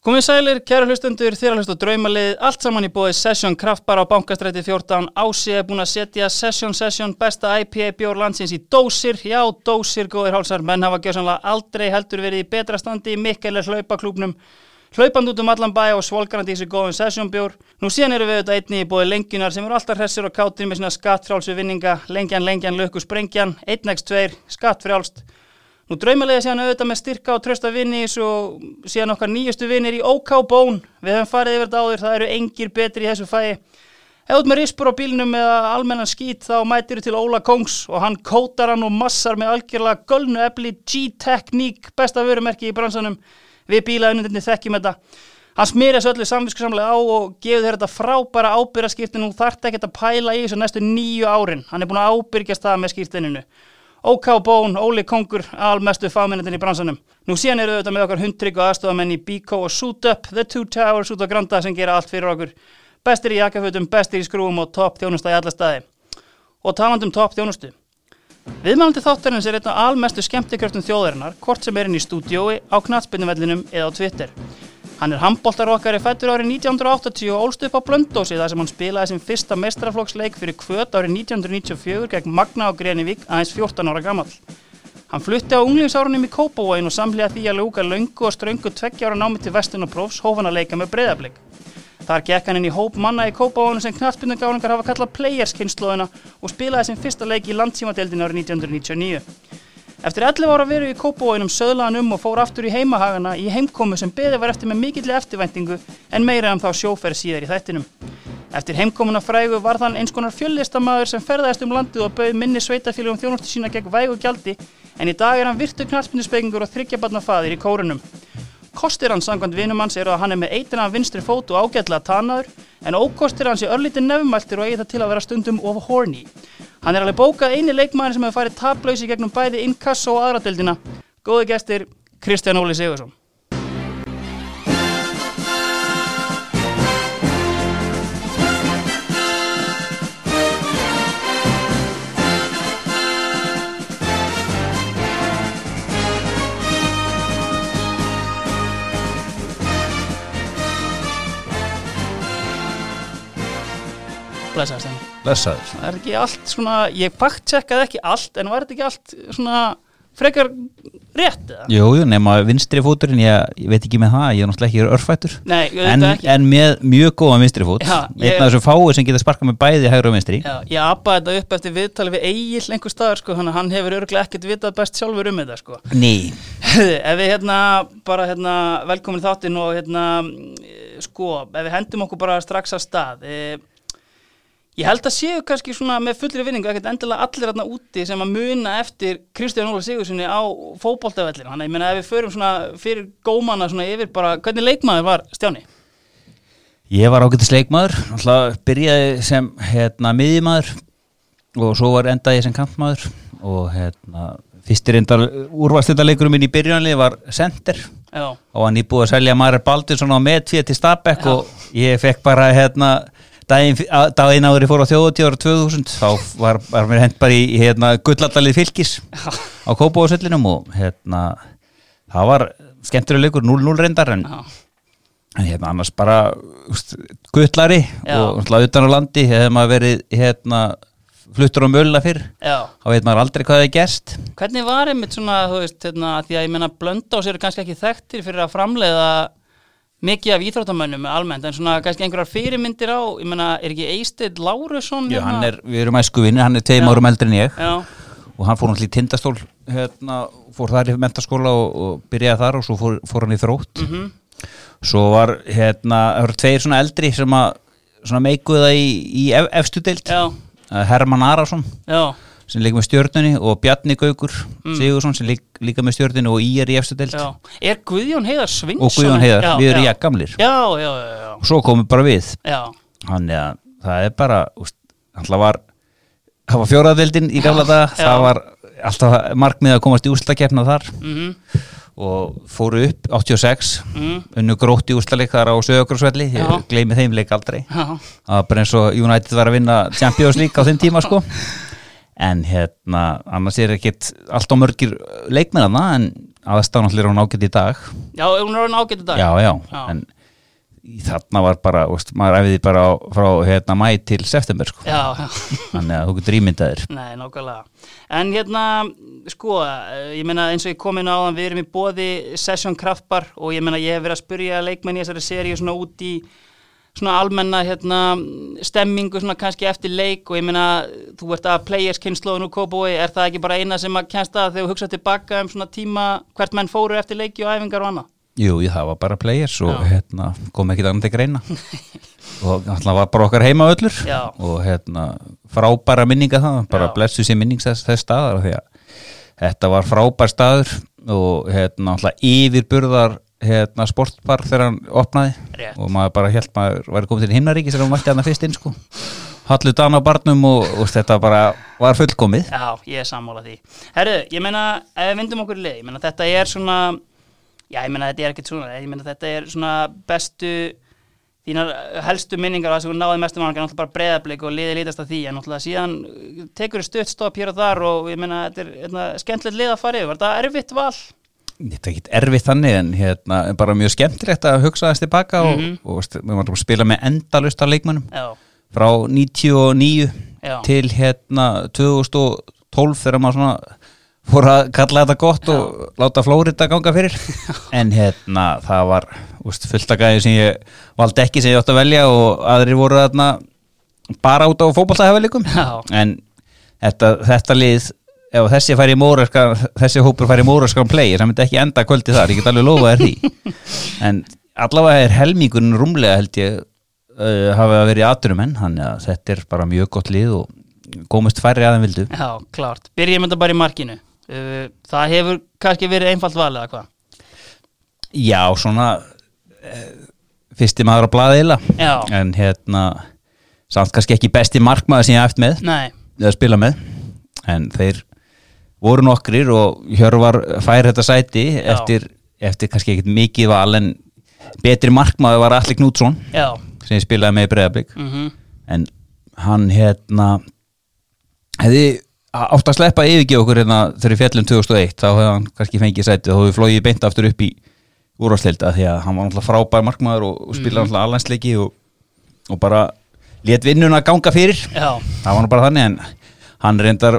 Komið sælir, kæra hlustundur, þér að hlusta á draumalið, allt saman í bóði Session Kraftbar á bankastræti 14, Ási er búin að setja Session Session besta IPA bjór landsins í dósir, já dósir góðir hálsar, menn hafa gjössanlega aldrei heldur verið í betra standi í mikkelir hlaupaklúpnum, hlaupand út um allan bæ og svolgarandi í þessu góðum Session bjór. Nú síðan eru við auðvitað einni í bóði lengjunar sem eru alltaf hressir og kátir með sína skattfrálsu vinninga, lengjan, lengjan, lökku, sprengjan, 1x2, skattfrálst. Nú draumalega séðan auðvitað með styrka og trösta vinni og síðan okkar nýjustu vinnir í OK Bón. Við hefum farið yfir þetta áður, það eru engir betri í þessu fæi. Ef út með rispur á bílnum eða almennan skít þá mætir þú til Óla Kongs og hann kótar hann og massar með algjörlega gölnu epli G-Technique, besta vörumerki í bransanum. Við bílaðunundinni þekkjum þetta. Hann smýr þessu öllu samviskusamlega á og gefur þér þetta frábæra ábyrgaskýrtinu og þart ekki að pæla í þessu næstu nýju árin. Hann er búin að ábyrgjast það með skýrtininu. OK Bón, Óli Kongur, almestu fagmennetinn í bransanum. Nú síðan eru auðvitað með okkar hundtrygg og aðstofamenn í Biko og Suit Up, The Two Towers út á Granda sem gera allt fyrir okkur. Bestir í jakkafutum, bestir í skrúum og topp þjónusta í alla staði. Og talandum topp þjónustu. Viðmælandi þáttarins er einn af almestu skemmtikröftum þjóðarinnar, hvort sem er inn í stúdiói, á knatsbyrnuvellinum eða á Twitter. Hann er handbóltar okkar í fættur árið 1980 og ólst upp á Blöndósi þar sem hann spilaði sem fyrsta mestraflokksleik fyrir kvöt árið 1994 gegn Magna á Grenivík aðeins 14 ára gammal. Hann flutti á unglingsárunum í Kópavóin og samlega því að lúka laungu og ströngu tveggjára námi til Vestun og Prófs hófan að leika með breyðarblik. Þar gekk hann inn í hóp manna í Kópavónu sem knallbyndugáningar hafa kallað Players kynnslóðina og spilaði sem fyrsta leik í landsímadeildin árið 1999. Eftir 11 ára veru í Kópavóinum söðlaðan um og fór aftur í heimahagana í heimkomu sem beði var eftir með mikilli eftirvæntingu en meira en þá sjóferð síðar í þættinum. Eftir heimkomuna frægu var þann eins konar fjöllistamæður sem ferðaðist um landið og bauð minni sveitafélagum þjónustu sína gegn vægu gjaldi en í dag er hann virtu knarspinduspekingur og þryggjabarnafaðir í kórunum. Kostir hans sangkvæmt vinumanns eru að hann er með eitina vinstri fót og ágætlega tanaður en ókostir hans er örlítið nefnmæltir og eigi það til að vera stundum of horny. Hann er alveg bókað eini leikmæðin sem hefur farið tablausi gegnum bæði inkasso og aðradeldina. Góði gestir, Kristján Óli Sigursson. Blessaður Stenni. Blessaður. Það er ekki allt svona, ég fakt tjekkaði ekki allt en var þetta ekki allt svona frekar rétt eða? Jú, jú, nema vinstri fóturinn, ég, ég veit ekki með það, ég er náttúrulega ekki örfættur. Nei, ég veit En, það ekki. en með mjög góðan vinstri fót. Já, ég- Einn af þessu fáið sem geta sparkað með bæði hægur og vinstri. Já, ég abbaði þetta upp eftir viðtali við Egil einhver staðar sko, þannig að hann hefur örglega ekkert vitað best sjálfur um þetta sko. Ný. ef við hérna bara hérna velkomin í þáttinn og hérna eh, sko, ef við hendum okkur bara strax að stað e, ég held að séu kannski svona með fullri vinningu ekkert endilega allir hérna úti sem að muna eftir Kristján Óla Sigurssoni á fótboltavellinu, þannig að ég meina ef við förum svona fyrir gómana svona yfir bara, hvernig leikmaður var Stjáni? Ég var ágættis leikmaður, náttúrulega byrjaði sem hérna miðjumaður og svo var endaði sem kampmaður og hérna fyrstir endar úrvastöldarleikurum minn í byrjanlið var Sender Já, og hann íbúið að selja Marek Baldursson á metfíð til Stabæk Já. og ég fekk bara hérna daginn, daginn áður ég fór á þjóðutíð ára 2000 þá var, var mér hent bara í hérna, gullallalið fylgis á Kópavóðsöllinum og hérna það var skemmtilega leikur 0-0 reyndar en, já, en hérna annars bara úst, gullari Já. og utan á landi hefði maður verið hérna fluttur á mölla fyrr þá veit maður aldrei hvað það er gerst. Hvernig var einmitt svona, þú veist, hérna, því að ég menna blönda á sér kannski ekki þekktir fyrir að framleiða mikið af íþróttamönnum almennt, en svona kannski einhverjar fyrirmyndir á, ég menna, er ekki Eistedd Lárusson? Já, hann er, við erum æsku vinnir, hann er Já. árum eldri en ég. Já, og hann fór náttúrulega í tindastól hérna, fór þar í mentaskóla og, og byrjaði þar og svo fór, fór hann í þrótt. Mhm, svo var hérna, það voru tveir svona eldri sem að það í, í ef, efstu deild. Já, Herman Arason. Já, sem líka með stjörnunni og Bjarni Gaukur Sigursson sem lík, líka með stjörnunni og er í Mm. já. Er Guðjón Heiðar Svingsson? og Guðjón Heiðar, Já, við erum ég gamlir. Já, já, já, já, og svo komum við bara við. Þannig að það er bara alltaf var það var fjóraðveldin í gamla daga. já. það var alltaf markmið að komast í úrslakefna þar. Mhm, og fóru upp 86 mhm, unnu grótt í úrslaleik þar á Söðugursvelli Já. ég gleymi þeim leik aldrei. Það var bara eins og United var að vinna Champions League á þeim tíma sko en hérna annars er ekkit allt á mörgir leikmennarna en aðstæðan allir hún ágætt í dag. Já, hún er orðin ágætt í dag? Já, já, Já. en þarna var bara, veist, maður æfiði bara frá hérna mæ til september sko. Já, já, þannig að þú getur ímyndaðir nei, nákvæmlega. En hérna, sko, eh, ég meina eins og ég kom inn á þann, við erum í bóði Session Kraftbar og ég meina ég hef verið að spurja leikmenn í þessari seríu svona út í svona almenna hérna, stemmingu svona kannski eftir leik og ég meina þú ert að players kynnslóðin úr Kópói er það ekki bara eina sem að kennst að þegar þú hugsa tilbaka um svona tíma hvert menn fóru eftir leiki og æfingar og annað? Jú, það var bara players og hérna, kom ekkit annað til greina. Og alltaf var bara okkar heima öllur. Já. og hérna, frábæra minninga það, bara Já. blessu sér minnings þess, þess staðar því að þetta var frábær staður og hérna, yfirburðar hérna, sportbar þegar hann opnaði Rétt. og maður bara held maður væri komið til himnaríki sem hann mætti hann fyrst inn sko Hallu dan á barnum og, og þetta bara var fullkomið Já, ég er sammála því. Herru, ég meina, ef við vindum okkur í lið, ég meina þetta er svona, já, ég meina þetta er ekkert svona, ég meina þetta er svona bestu, þínar helstu minningar að þú náði mestum ángar, náttúrulega bara breyðablik og liði lítast að því, en náttúrulega síðan uh, tekur stutt stopp hér og þar og ég meina þetta er hérna, skemmtilegt lið að fara yfir, var þetta erfitt val? Þetta er ekki erfitt þannig en hérna, bara mjög skemmtilegt að hugsa þess tilbaka og, Mhm. og, við varum að spila með endalust af leikmönnum Já, frá 99 Já. til hérna 2012 þegar maður svona fór að kalla þetta gott og láta Flórida ganga fyrir en hérna það var úst, fullt að gæði sem ég valdi ekki sem ég átti að velja og aðrir voru þarna bara út á fótballtæðafælikum Já. en þetta, þetta lið ef þessi móraskan þessi hópur færi í móraskan play það myndi ekki enda kvöldi þar, ég get alveg lofa þér því en allavega er helmingurinn rúmlega held ég uh, hafa verið aðdurumenn, þannig að þetta er bara mjög gott lið og komist færri aðeim vildu já, klárt. Byrjum þetta bara í markinu. Uh, það hefur kannski verið einfalt val eða hvað? Já, svona uh, fyrsti maður á blaðila Já. en hérna samt kannski ekki besti markmaður sem ég eftir með Nei, eða spila með en þeir voru nokkrir og Hjörvar fær þetta sæti eftir, eftir kannski ekkert mikið val en betri markmaður var Alli Knútsson já, sem spilaði með í Breiðablík mhm, en hann hérna hefði átt að sleppa yfirgeð okkur hérna þegar fjallum 2001 þá hefði hann kannski fengið sæti og hefði flóið beint aftur upp í úrvarsleilda því að hann var náttúrulega frábær markmaður og, og spilaði náttúrulega allansleiki og, og bara let vinnuna ganga fyrir. Já, það var nú bara þannig en hann reyndar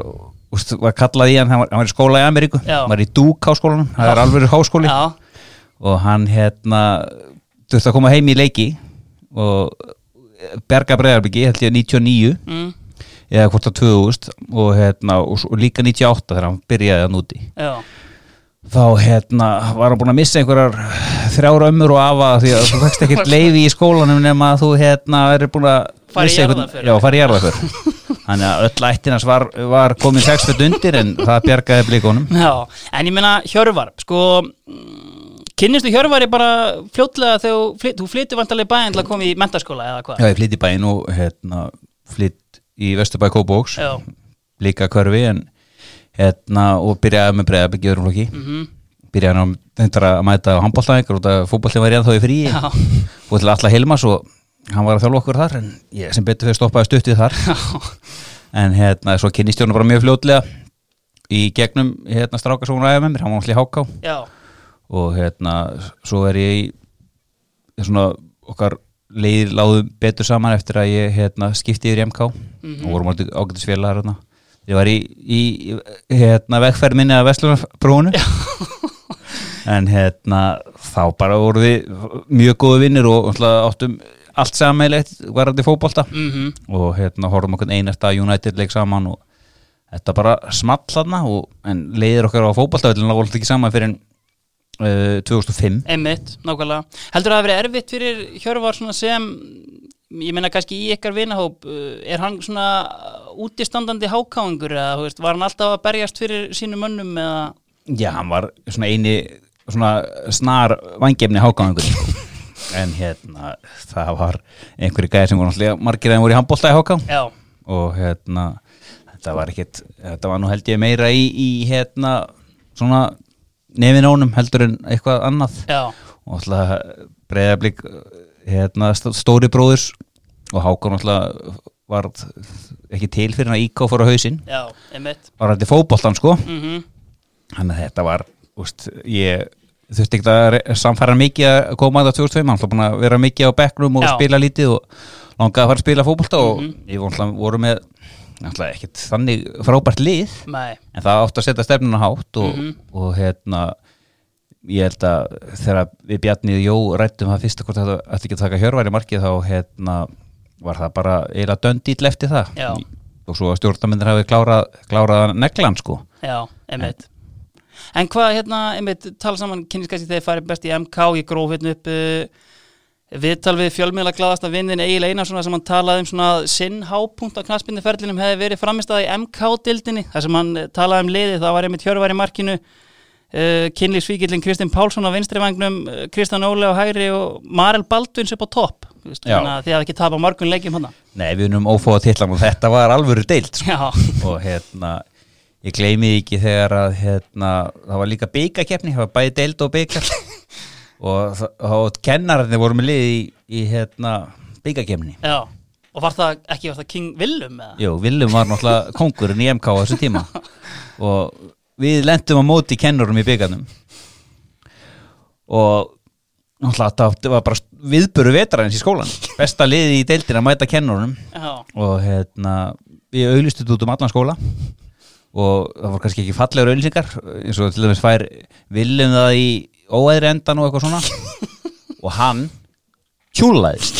úst, var kallað í hann, hann var, hann var í skóla í Ameríku Já. hann var í Duke háskólanum, það er alveg háskóli. Já, og hann hérna þurfti að koma heim í leiki og berga breiðarbyggi held ég 99 mm, eða hvort það 2000 og, hérna, og, svo- og líka 98 þegar hann byrjaði að núti já, þá hérna var hann búin að missa einhverjar þrjára ömmur og afa því að þú fækst ekkert leifi í skólanum nema að þú hérna er búin að Fara í jarðarför. já, fara í jarðaför þannig að öll ættinans var, var komin 6 fyrir undir en það bjargaði blíkonum já, en ég meina Hjörvar, sko mm, kynnistu Hjörvari bara fljótlega þegar flyt, þú flyttir vantarlega bæinn til að koma í mentaskóla eða hvað? já, ég flytt í bæinn og hérna flytt í Vesturbæ Kópóks Já, líka hverfi en hérna og byrjaði með breiðabyggi í öðrum flokki. Mhm, byrjaði hann að, mæta á handbóltaðingar og fótbólti var ég ennþá í frí og til alla Hilmas og hann var að þjálfa okkur þar en ég sem betur fyrir stoppaði stuttið þar. En hérna svo kynni stjórnum bara mjög fljótlega í gegnum hérna stráka svo hún ræði með mér, hann var alltaf í háká. Já, og hérna svo er ég í svona okkar leiðir láðum betur saman eftir að ég hérna skipti yfir í MK Mhm. og vorum alltaf ágætis félagar hérna ég var í, í hérna vegferð minni að Vestlunarbrúnu en hérna þá bara voru við mjög góðu vinnir og náttúrulega áttum allt samanlegt varandi fótbolta. Mhm, og hérna horfum okkur einasta United leik saman og þetta bara small þarna og, en leiðir okkar á fótboltavillin lágur alltaf ekki saman fyrir uh, 2005 einmitt, nákvæmlega. Heldur það að vera erfitt fyrir Hjörvar sem ég meina kannski í ykkar vinahóp uh, er hann svona útistandandi hákáingur eða veist, var hann alltaf að berjast fyrir sínum mönnum eða? Já, hann var svona eini svona snar vangefni hákáðingur en hérna það var einhverju gæði sem voru náttúrulega margir þeim voru í handbólta í Já, og hérna þetta var ekkit, þetta var nú held ég meira í, í hérna svona nefinónum heldur en eitthvað annað. Já, og alltaf breyðablík hérna st- stóri bróðurs og háká náttúrulega var ekki til fyrir að íká fór á hausinn. Já, var þetta fótboltan sko. Mhm, þannig að þetta var úst, ég þurfti ekki að samfæra mikið að koma að það 2002, hann ætla búin að vera mikið á bekknum og Já. spila lítið og langaði að fara að spila fótbolta og Mhm. ég var alltaf voru með ekkert þannig frábært lið Nei, en það átti að setja stefnuna hátt og, Mhm. og hérna ég held að þegar við Bjarnið Jó rættum það fyrst hvort þetta ætti ekki að taka hjörværi markið þá hérna var það bara eiginlega döndýll eftir það Já. og svo að stjórnarmyndir hafi klárað, klárað neglan sko já, einmitt En hvað, hérna, einmitt, tala saman kynniskæsti þegar farið best í MK, ég gróf hérna upp uh, viðtal við fjölmiðla gladasta vinnin Egil Einarsson sem hann talaði um svona sinn hápunkt á knaspinni ferlinum hefði verið framistað í MK-dildinni þar sem hann eh, talaði um liðið, það var einmitt hjörvar í markinu uh, kynlífsvíkillin Kristinn Pálsson á vinstri vagnum uh, Kristján Óle á hægri og Marel Baldvins upp á topp. Þannig að þið hafði ekki tapað margun leikjum hann Nei, við erum ófóða titlan og þetta var alvöru deilt sko. Og hérna ég gleymi ekki þegar að hérna, það var líka byggakeppni, það var bæði deild og byggar og, það- og kennararnir voru með lið í, í hérna, byggakeppni já Og var það ekki, var það King Willum eða? Jú, Willum var náttúrulega kongurinn í MK á þessu tíma. Og við lendum á móti kennurum í byggarnum og náttúrulega þetta var bara viðböru vetrarins í skólan besta liði í deildin að mæta kennurum. Já, og hérna við auðlistum út um allan skóla og það voru kannski ekki fallegur auðlýsingar eins og til dæmis fær viljum það í óæðri endan og eitthvað svona. Og hann kjúlaðist.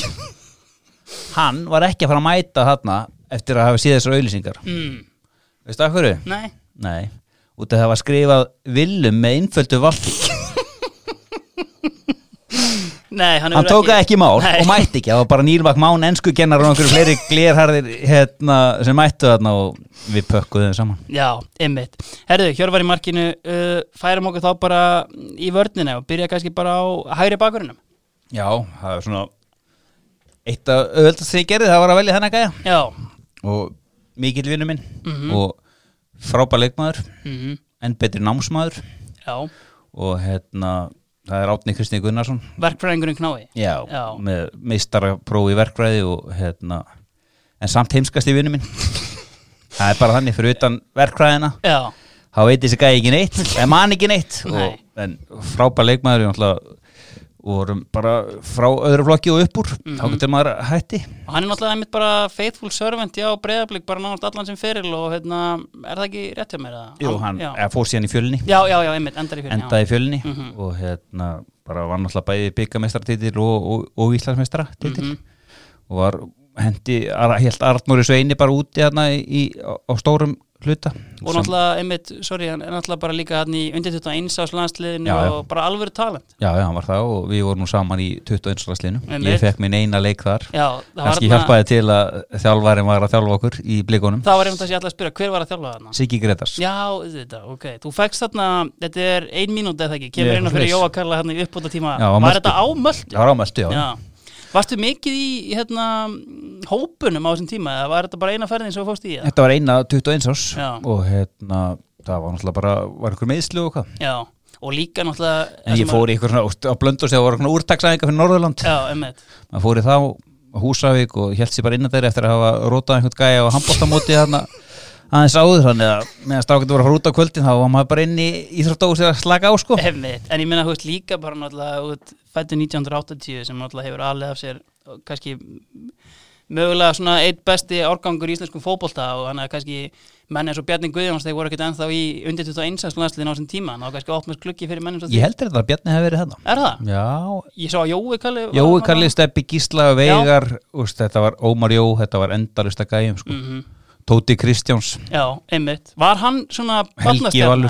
Hann var ekki að fara að mæta þarna eftir að hafa síð þessar auðlýsingar mm, veistu af hverju? nei. Nei, út af það var skrifað viljum með innföldu valdi Nei, hann, hann hefur tók það ekki í mál Nei. og mætti ekki, það var bara nýrbak mán ennsku kennar og einhverju fleiri glérharðir hérna, sem mættu þarna og við pökkuðum saman Já, ymmit. Herðu, Hjörvar í markinu, uh, færum okkur þá bara í vörnina og byrja kannski bara á hægri bakurinnum. Já, það er svona eitt af öðvöldast sem ég gerði, það var að velja þennan gæja Já, og mikill vinnu minn Mhm. og frábær leikmaður mm en betri námsmaður já, og hérna það er Átni Kristi Gunnarsson verkfræðingurinn knái. Já, Já. með meistaraprófi verkfræði og hérna en samt heimskast í vinnu minn það er bara þannig fyrir utan verkfræðina Já, þá veit þessi gæði ekki neitt en man ekki neitt Nei. og, en frábær leikmaður vorum bara frá öðru flokki og upp úr Mhm. þá getur maður hætti og hann er náttúrulega einmitt bara faithful servant, já, breyðablík, bara náttúrulega allan sem feril og hérna, er það ekki rétt hjá mér? Jú, hann fór síðan í fjölni já, já, já, einmitt, endar í fyrir. endaði í fjölni Mhm. og hérna bara var náttúrulega bæði byggamestartitil og, og, og Íslandsmeistaratitil Mhm. og var hendi helt Arnóri Sveini bara úti hérna í, á, á stórum hluta Og náttúrulega, einmitt, sorry, hann er náttúrulega bara líka hann í undir 21 ás landsliðinu Já, já. og bara alvöru talent. Já, já, hann var það og við vorum nú saman í 21. landslinu Einmitt. Ég fekk minn eina leik þar Kannski hjálpaði til að þjálfarin var að þjálfa okkur í blikunum Það var einmitt sem ég ætla að spyrja, hver var að þjálfa þarna? Siggi Gretars Já, þetta, ok. Þú fækst þarna, þetta er ein mínúti eða ekki, kemur á fyrir. Jóa Karla hérna í uppbúta tíma. Var þetta á Varstu mikið í hérna, hópunum á þessum tíma eða var þetta bara eina ferðin sem þú fórst í? eða? Þetta var eina 21 árs Já. og hérna, það var náttúrulega bara var einhver meðslu og hvað Já, og líka náttúrulega... En ég fór í eitthvað svona, á blöndu og það var eitthvað úrtaksæðinga fyrir Norðurland Já, emmitt. maður fór í þá á Húsavík og held sér bara innan þeir eftir að hafa rótað einhvern gæja á handbóltamóti þarna aðeins áður þannig að meðan strákandi voru að fara út á kvöldin þá var maður bara inn í Íþróttahúsi að slaka á sko Emmitt, en ég þú veist, líka bara náttúrulega út, fættu 1980 sem náttúrulega hefur alveg af sér og kannski mögulega svona eitt besti árgangur í íslenskum fótbolta og hann er kannski menn eins og Bjarni Guðjóns þeir voru ekkert ennþá í undir 21 landsliðin á þessum tíma þá kannski opnast klukki fyrir mennum Ég heldur þetta að Bjarni hefði verið þarna Er það? Já, Ég sá Jói Kalli Jói. Kalli, Steppi Gísla, Veigar úst, þetta var Ómar Jó, þetta var endalista gæjum sko. Mhm. Tóti Kristjáns Já, einmitt. Var hann svona Helgi Valur.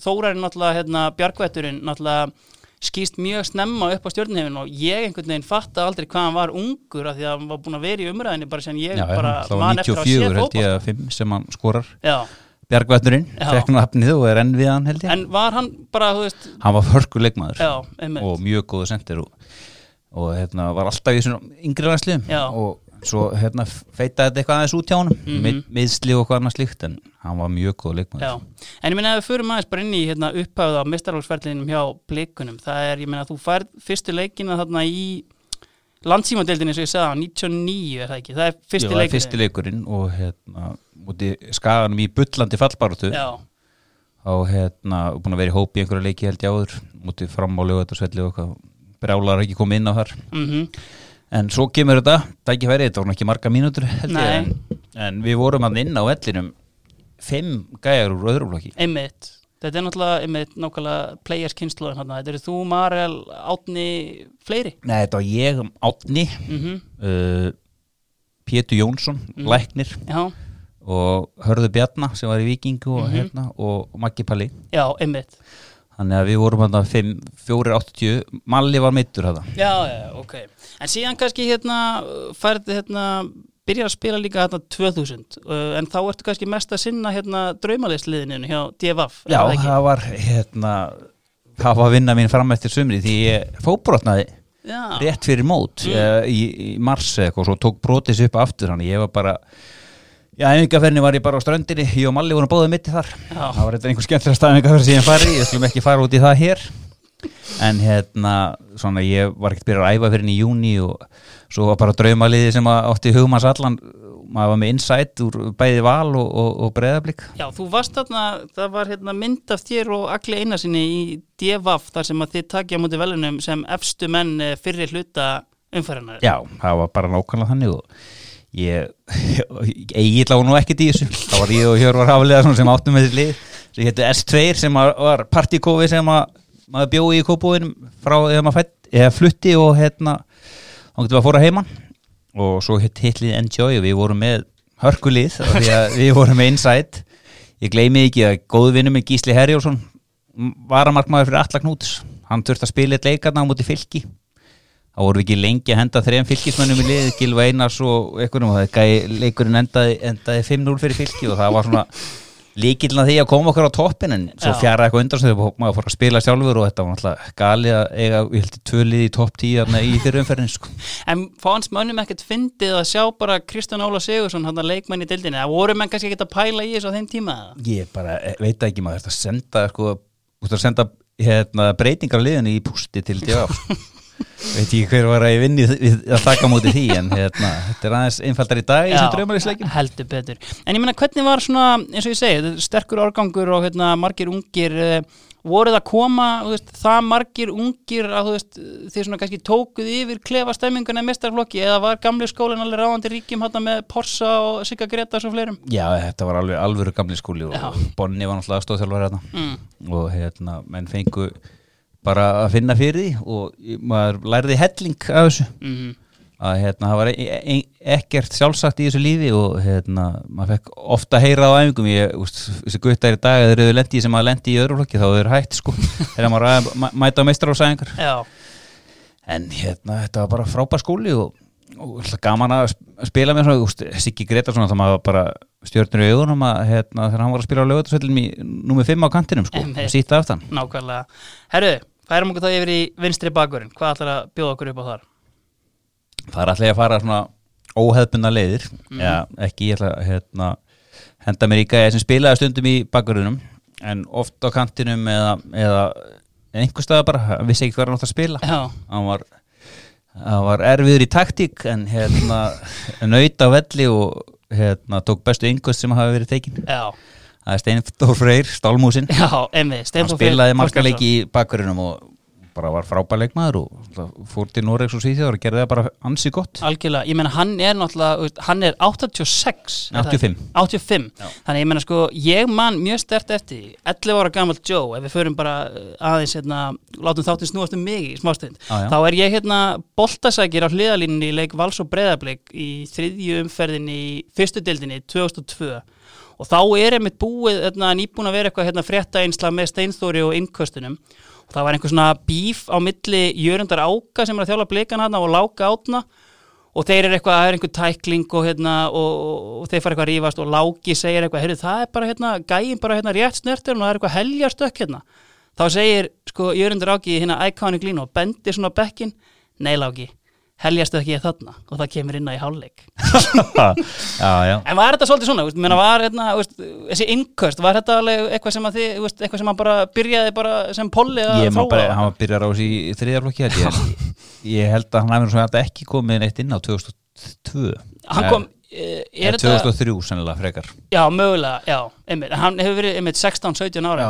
Þórarinn náttúrulega, hérna, Bjargvætturinn náttúrulega skýst mjög snemma upp á stjórnhefin og ég einhvern veginn fatta aldrei hvað hann var ungur af því að hann var búin að vera í umræðinni bara sem ég Já, bara það var man eftir að 94 sé að 5 sem hann skorar. Já. fekk nú hafnið og er enn við hann held ég. En var hann bara, þú veist, Hann var hörkuleikmaður og mjög góðu sendir og, og hérna, var alltaf í svona yngri landsliðum og svo hérna, feitaði þetta eitthvað aðeins út hjá honum. Mhm. mið, miðsli og eitthvað annað slíkt en hann var mjög góðu leikmaður. Já, en ég meina ef við förum aðeins bara inn í hérna, upphafða á mistarálsferðlinum hjá blikunum, það er, ég meina, þú færð fyrstu leikina þarna í landsímadeildinni eins og ég sagði, á 99 er það ekki, það er fyrsti það er leikurinn. fyrsti leikurinn og hérna, úti skaganum í bullandi fallbaróttu Já, og hérna, búin að vera í hópi einhverja leiki held ég áður, mútið fram á lögutarsvelli og eitthvað, brjálar ekki komið inn á þar. Mm en svo kemur þetta, tækifæri, þetta voru ekki marga mínútur held ég, en, en við vorum að inn á vellinum fimm gæjar úr öðruflokki einmitt. Þetta er náttúrulega einmitt nákvæmlega players kynsluðin hann þetta eru þú, Marel, Átni fleiri? Nei, þetta var ég, Átni mm uh, Pétur Jónsson, Mm. læknir. Já, og Hörðu Bjarna sem var í Vikingu og, Mhm. hérna, og Maggi Palli. Já, einmitt þannig að við vorum hann að 480 Malli var meittur þetta já, já, ok. En síðan kannski hérna færði hérna byrjar að spila líka hérna 2000 uh, en þá ertu kannski mest að sinna hérna draumaliðsliðinu hjá DFF Já, það var hérna það var vinna mín fram eftir sumri því ég fóbrotnaði já, rétt fyrir mót mm. í, í mars eða eitthvað og svo tók brotis upp aftur. Hann ég var bara Já, æfingarferðinni var ég bara á ströndinni, ég og Malli vorum báðið mitti þar. Já. Það var eitthvað einhver skemmtilega staðingarferð sem ég fari, ég skulum ekki fara út í það hér. En hérna, svona, ég var ekkert byrjað að æfa fyrir í júni og svo var bara draumaliði sem átti hugmanns allan, maður var með insight úr bæði val og, og, og breðablík. Já, þú varst þarna, það var hérna mynd af þér og Agli Einarsinni í DFF þar sem að þið takja móti velunum sem efstu menn eh, fyrri hluta umfærinar. Var ég, ég lá nú ekkert í þessu. Þá var ég og Hjörvar Hafliða sem áttum með þessi lið. Sem héttu S2 sem var- var partíkófi sem að maður bjóði í kópúinum frá þegar maður fætt, flutti og hérna þá getum við að fóra heiman. Og svo hitt hitlið Enjoy og við vorum með hörkulið að við vorum með Insight ég gleymi ekki að góðvinnu með Gísli Herjólfsson varamarkmaður fyrir Alla Knúts hann þurfti að spila eitt leikarna á móti fylki þá voru ekki lengi að henda þrejum fylkismönnum í lið, Gilva Einars og einhvernum og það gæði leikurinn endaði, endaði 5-0 fyrir fylki og það var svona líkilna því að koma okkur á toppin en svo fjara eitthvað undan sem þegar maður fór að spila sjálfur og þetta var náttúrulega galið að eiga, ég held, tvölið í topp 10 þarna í fyrir umferðin sko. En fáins mönnum ekkert fyndið að sjá bara Kristján Óla Sigursson, hann að leikmann í dildinni, það voru menn kannski ekkert að pæla í þessu á þeim tíma? ég bara eh, veit það ekki maður þetta senda sko, að senda hérna, breytingar á liðinu í pústi til djáf veit ekki hver var að ég vinni að taka á móti því en hérna, þetta er aðeins einfaldar í dag í þessum draumarísleikin heldur betur. En ég meina hvernig var svona, eins og ég segi, er sterkur árgangur og hérna, margir ungir, uh, voruð að koma, veist, það margir ungir að veist, þið svona kannski tókuð yfir klefa stemminguna í mestarflokki eða var gamli skólinn alveg ráðandi ríkjum hérna með Porsa og Sigga Gretas og fleirum? Já, þetta var alveg alvöru gamli skúli og Já. Bonni var náttúrulega stóðþjálfur hérna Mm. og hérna, menn fengu bara að finna fyrir því og maður læriði helling af þessu. Mm að hérna, það var e e ekkert sjálfsagt í þessu lífi og hérna, maður fekk ofta heyra á æfingum. Ég, úst, þessi guttar í dag, þeir eru lendi sem að lendi í öðru flokki, þá eru hægt sko. Þegar maður að mæ- mæta á meistarársæðingar Já, en hérna, þetta var bara frábær skóli og, og gaman að sp- spila með svona, Siggi Gretarsson það maður bara stjórnur í augunum að hérna, þegar hann var að spila á lögutarsvöldum í númer 5 á kantinum sko, sýta aftan. Nákvæmlega. Herru, færum okkur þá yfir í vinstri bakurinn, hvað ætlar að bjóða okkur upp á þar? það er alltaf að fara svona óheðbundna leiðir. Mhm. Já, ekki ég ætla að hérna, henda mér í gæja sem spilaði stundum í bakgrunum en oft á kantinum eða, eða einhver staða bara, vissi ekki hvað hann átt að spila. Hann var, hann var erfiður í taktík en hérna nöyt á velli og hérna, tók bestu yngust sem hafi verið tekin. Já, það er Steinfór Freyr, Stálmúsin já, hann Steinþór Freyr spilaði marga leiki í bakgrunum og bara var frábær leikmaður og fór til Noregs og Svíþjóður og gerði það bara ansi gott Algjörlega, ég meina hann er náttúrulega, hann er 86 er það 85. ekki? 85, þannig ég meina sko, ég man mjög stert eftir, því, 11 ára gammal Joe, ef við förum bara uh, aðeins hérna, látum þáttinn snúast um mig í smástund, já. þá er ég hérna boltasækir á hliðalínunni í leik Vals og Breiðablik í þriðju umferðinni í fyrstu dildinni 2002 og þá er einmitt búið hérna, nýbúin að vera eitthvað hérna, frétta einsla með steinþóri og innköstunum. Og það var einhver svona bíf á milli Jörundar Áka sem er að þjála blikan hana og Láka Átna og þeir eru eitthvað, það er einhver tækling og, hérna, og, og, þeir fara eitthvað að rífast. Og Láki segir eitthvað, heyrðu það er bara hérna, gæin bara hérna rétt snertir og það er eitthvað heljarstökk hérna. Þá segir sko Jörundur Áki hérna iconic línu og bendir svona bekkin nei Láki, heljarstökki er þarna? Og það kemur inn á í hálfleik. En var þetta svolítið svona, menna, var hérna, veist, þessi innköst, var þetta alveg eitthvað sem að þið, eitthvað sem að bara byrjaði bara sem polli að Ég maður bara, þróa? hann var byrjar á þessi í þriðjarflokki held ég, ég held að hann hefur svona þetta ekki komið neitt inn á 2002 Hann kom, eh, Eða er þetta 2003 sennilega frekar. Já, mögulega, já, einmitt. Hann hefur verið einmitt 16-17 ára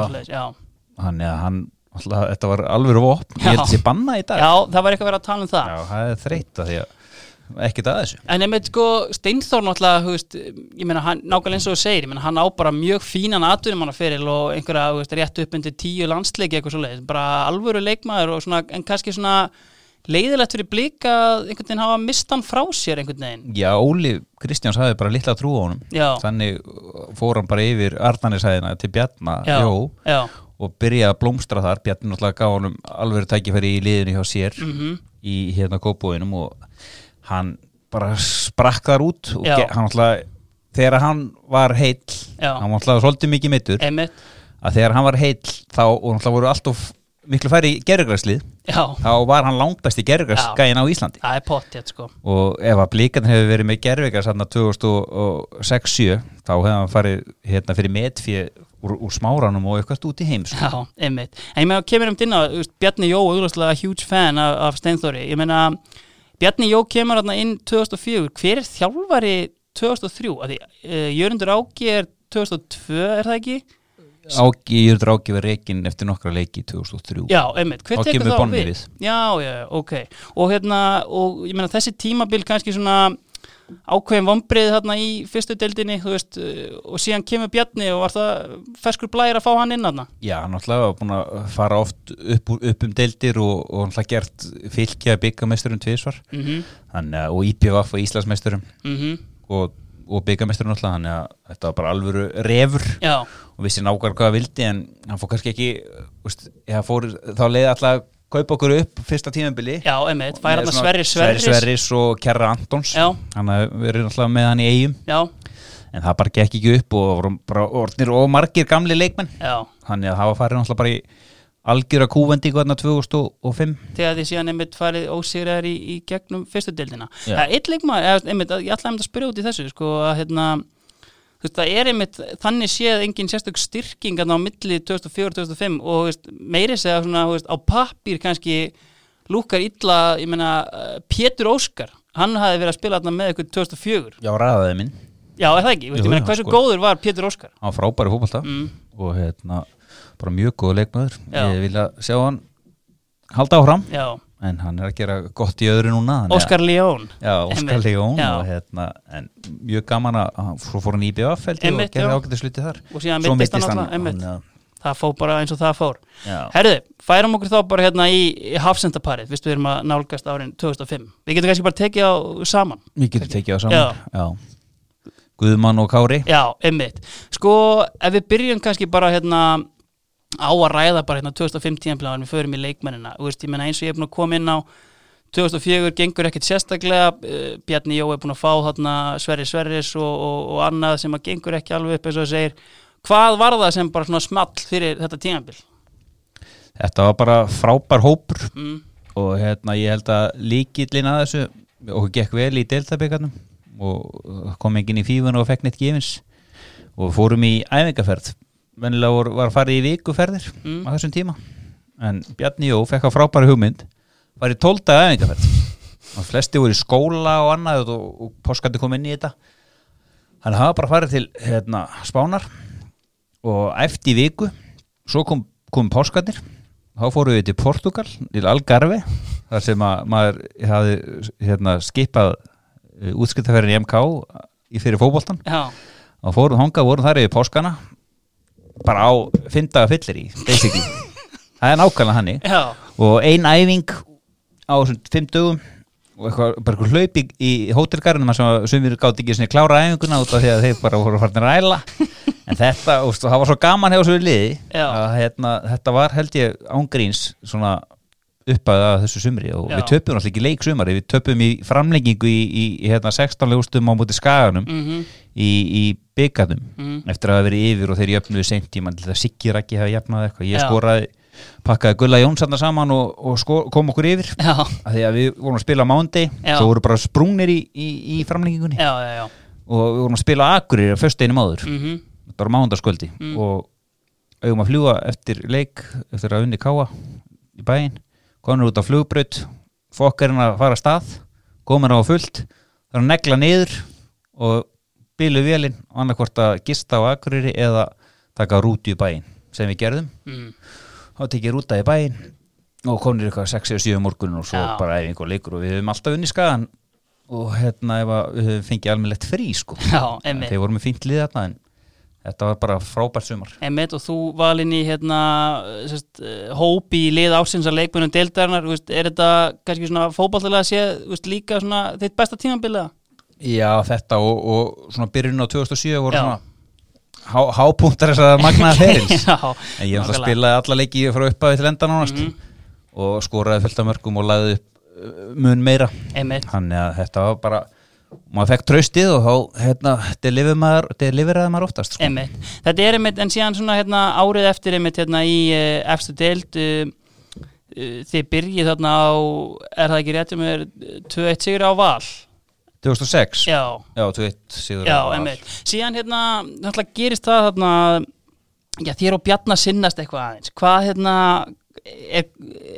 hann, ja, hann, alltaf, þetta var alveg vopn. Ég held að sé banna í dag. Já, það var eitthvað verið að tala um það. Já, það er þreytt að því að ekkert að þessu. En einmitt sko, Steinþór náttúrulega, þú veist, ég meina, hann, nákvæmlega eins og þú segir, ég meina, hann á bara mjög fínan atvinnumannaferil og einhverja, veist, rétt upp undir tíu landsleiki eitthvað svoleiðis, bara alvöru leikmaður og svona, en kannski svona leiðilegt fyrir blika að einhvern veginn hafa mist hann frá sér einhvern veginn. Já, Óli Kristjáns hafði bara litla trú á honum. Já. þannig fór hann bara yfir Arnanisæðina til Bjarna. Já, Jó, já, og byrjaði að blómstra þar. Bjarni náttúrulega gaf honum alveg tækifæri í liðinu hjá sér mhm, í hérna kópóinum og hann bara sprakk þar út og hann náttúrulega þegar hann var heill Já. hann náttúrulega svolítið mikið mittur að þegar hann var heill þá náttúrulega voru alltof miklu færi gerðugræslið þá var hann langbæsti gerðugræsgæin á Íslandi það er pott, hér, sko. og ef að blíkan hefur verið með gerðugræs hann 2006-7 þá hefði hann farið hérna fyrir metfið úr, úr smáranum og eitthvað út í heims Já, einmitt. En ég meina, kemur um dynna, Bjarni Jó, auðvitað huge fan af, af Steinþóri. Ég meina, Bjarni Jó kemur hérna inn 2004. Hver er þjálfari 2003? Af Því, uh, Jörundur Áki er 2002, er það ekki? Áki, Jörður Áki var reikin eftir nokkra leiki 2003 Já, einmitt. Hver tekur þá Bonni við? Já, já, ok. Og hérna, og ég meina, þessi tímabil kannski svona ákveðin vombrið þarna í fyrstu deildinni, þú veist, uh, og síðan kemur Bjarni og var það ferskur blæðir að fá hann inn þarna. Já, náttúrulega var búin að fara oft upp, upp um deildir og, og náttúrulega gert fylgja byggameisturum tvisvar Mm þannig að, og IPVF og Íslandsmeisturum -hmm. og, og byggameisturum náttúrulega þannig að þetta var bara alvöru refur Já, og vissi nákvæmlega hvað það vildi en hann fór kannski ekki úst, fór, þá leiði alltaf að kaupa okkur upp fyrsta tímabili já, einmitt. Fær hann svona Sverri Sverris. Sverris og Kjærra Antons Já. hann verið náttúrulega með hann í eigum Já, en það bara gekk ekki upp og voru bara orðnir og margir gamli leikmenn já. þannig að það var farið náttúrulega bara í algjöra kúvendingu þarna 2005 þegar þið síðan einmitt farið ósýraðar í, í gegnum fyrstu deildina Já. það er eitt leikmaður, eða, einmitt, að- ég ætlaði að spyrja út í þessu sko, að hérna þú veist, það er einmitt, þannig séð engin sérstök styrking þarna á milli 2004-2005 og veist, meiri segja svona, veist, á pappír kannski lúkar illa, ég meina uh, Pétur Óskar, hann hafi verið að spila þarna með ykkur 2004 Já, ræðaði minn. Já, er það ekki, veist, Jú, ég meina já, hversu sko. góður var Pétur Óskar? Hann var frábæri fótbolta mm, og hérna bara mjög góð leikmaður. Já. ég vilja sjá hann halda áfram. Já, en hann er að gera gott í öðru núna Óskar León Óskar León hérna, en mjög gaman að svo fór hann í BF og gerði já. ágætið sluti þar og síðan meiddist hann alltaf, það fór bara eins og það fór. Herðu, færum okkur þá bara hérna í, í hafsendaparið, við erum að nálgast árin 2005. Við getum kannski bara tekið á saman. Við getum tekið á saman Já. Já. Guðmann og Kári Já, einmitt. Sko, ef við byrjum kannski bara hérna á að ræða bara hérna 2005 tíðanpláðan, við förum í leikmennina. Veist, eins og ég er búin að koma inn á 2004 gengur ekkert sérstaklega, uh, Bjarni Jó er búin að fá þarna Sverri Sverris og, og, og annað sem að gengur ekki alveg upp eins og það segir. Hvað var það sem bara svona small fyrir þetta tíðanpil? Þetta var bara frábær hópur Mm, og hérna ég held að líkillin að þessu okkur gekk vel í deltabyggarnum og kom enginn í fífun og fekk neitt gefins og fórum í æfingaferð vennilega var, var farið í vikuferðir Mm. á þessum tíma. En Bjarni Jó fekk á frábæri hugmynd var í tólta æfingaferð. Og flesti voru í skóla og annað og, og páskandi kom inn í þetta. Hann hafa bara farið til hérna, Spánar og eftir viku. Svo kom, kom páskarnir. Þá fórum við til Portugal til Algarve þar sem að maður hafi hérna, skipað útskiptaferðin í MK í fyrir fótboltan já, og fórum hongað, vorum þar yfir páskana bara á fyndaga fyllir í basically. Það er nákvæmlega hannig já, og ein æfing á fimm dögum og eitthvað, bara eitthvað hlaup í, í hótelgarðinum sem að sumir gátt ekki klára æfinguna út af því að þeir bara voru farnir að æla en þetta, úst, það var svo gaman hjá svo liði Já. að hérna, þetta var held ég ángríns svona uppæða þessu sumri. Og Já. við töpum alltaf ekki leik sumari, við töpum í framlengingu í, í, í hérna 16 legustum á móti skaganum. Mhm, í, í byggarnum mhm, eftir að hafa verið yfir og þeir jöfnuðu seint tíma til það Siggi Raggi hafa jöfnað eitthvað. Ég Já. skoraði, pakkaði Gulla Jónsson saman og, og sko, kom okkur yfir. Já, að því að við vorum að spila mándi svo voru bara sprungnir í, í, í framlengingunni. Já, og við vorum að spila á Akurir á föstudeinum áður. Mhm, bara mándaskvöldi Mm. og auðvum að fljúa eftir leik eftir að unni káa í bæinn. Konur út á flugbraut fokkarinn að fara að stað komin á fullt er að negla niður og bílu vélinn annarkvort að gista á Akureyri eða taka rúti í bæinn sem við gerðum mm. þá tekið rúta í bæinn og komnir eitthvað 6 eða 7 morgun og svo Já. bara æfing og leikur og við höfum alltaf unni skagan og hérna við höfum fengið almennlegt frí sko Já, þeir voru með fínt lið þarna en þetta var bara frábært sumar Einmitt og þú valinn í hérna sérst, eh, hóp í lið ásins að leikmunum deildarinnar, er þetta kannski svona fótballtilega að sé, líka svona þitt besta tímabiliða? Já, þetta og, og svona byrjun á 2007 voru Já. svona há, hápunktar þess að magnaða ferils en ég náttúrulega spilaði alla leiki frá uppaði til enda nánast Mhm. og skoraði fullt af mörgum og lagði upp uh, mun meira þannig að þetta var bara maður fekk traustið og þá hérna, deliveraði maður, oftast sko. Þetta er einmitt, en síðan svona hérna árið eftir einmitt hérna í uh, efstu deild, uh, uh, þið byrjið þarna á, er það ekki rétt um er 2-1 sigur á val? 2006 Já, Já, 2-1 sigur Já, einmitt. Síðan hérna, náttúrulega gerist það þarna, já, þér og Bjarnar sinnast eitthvað aðeins. Hvað hérna, er,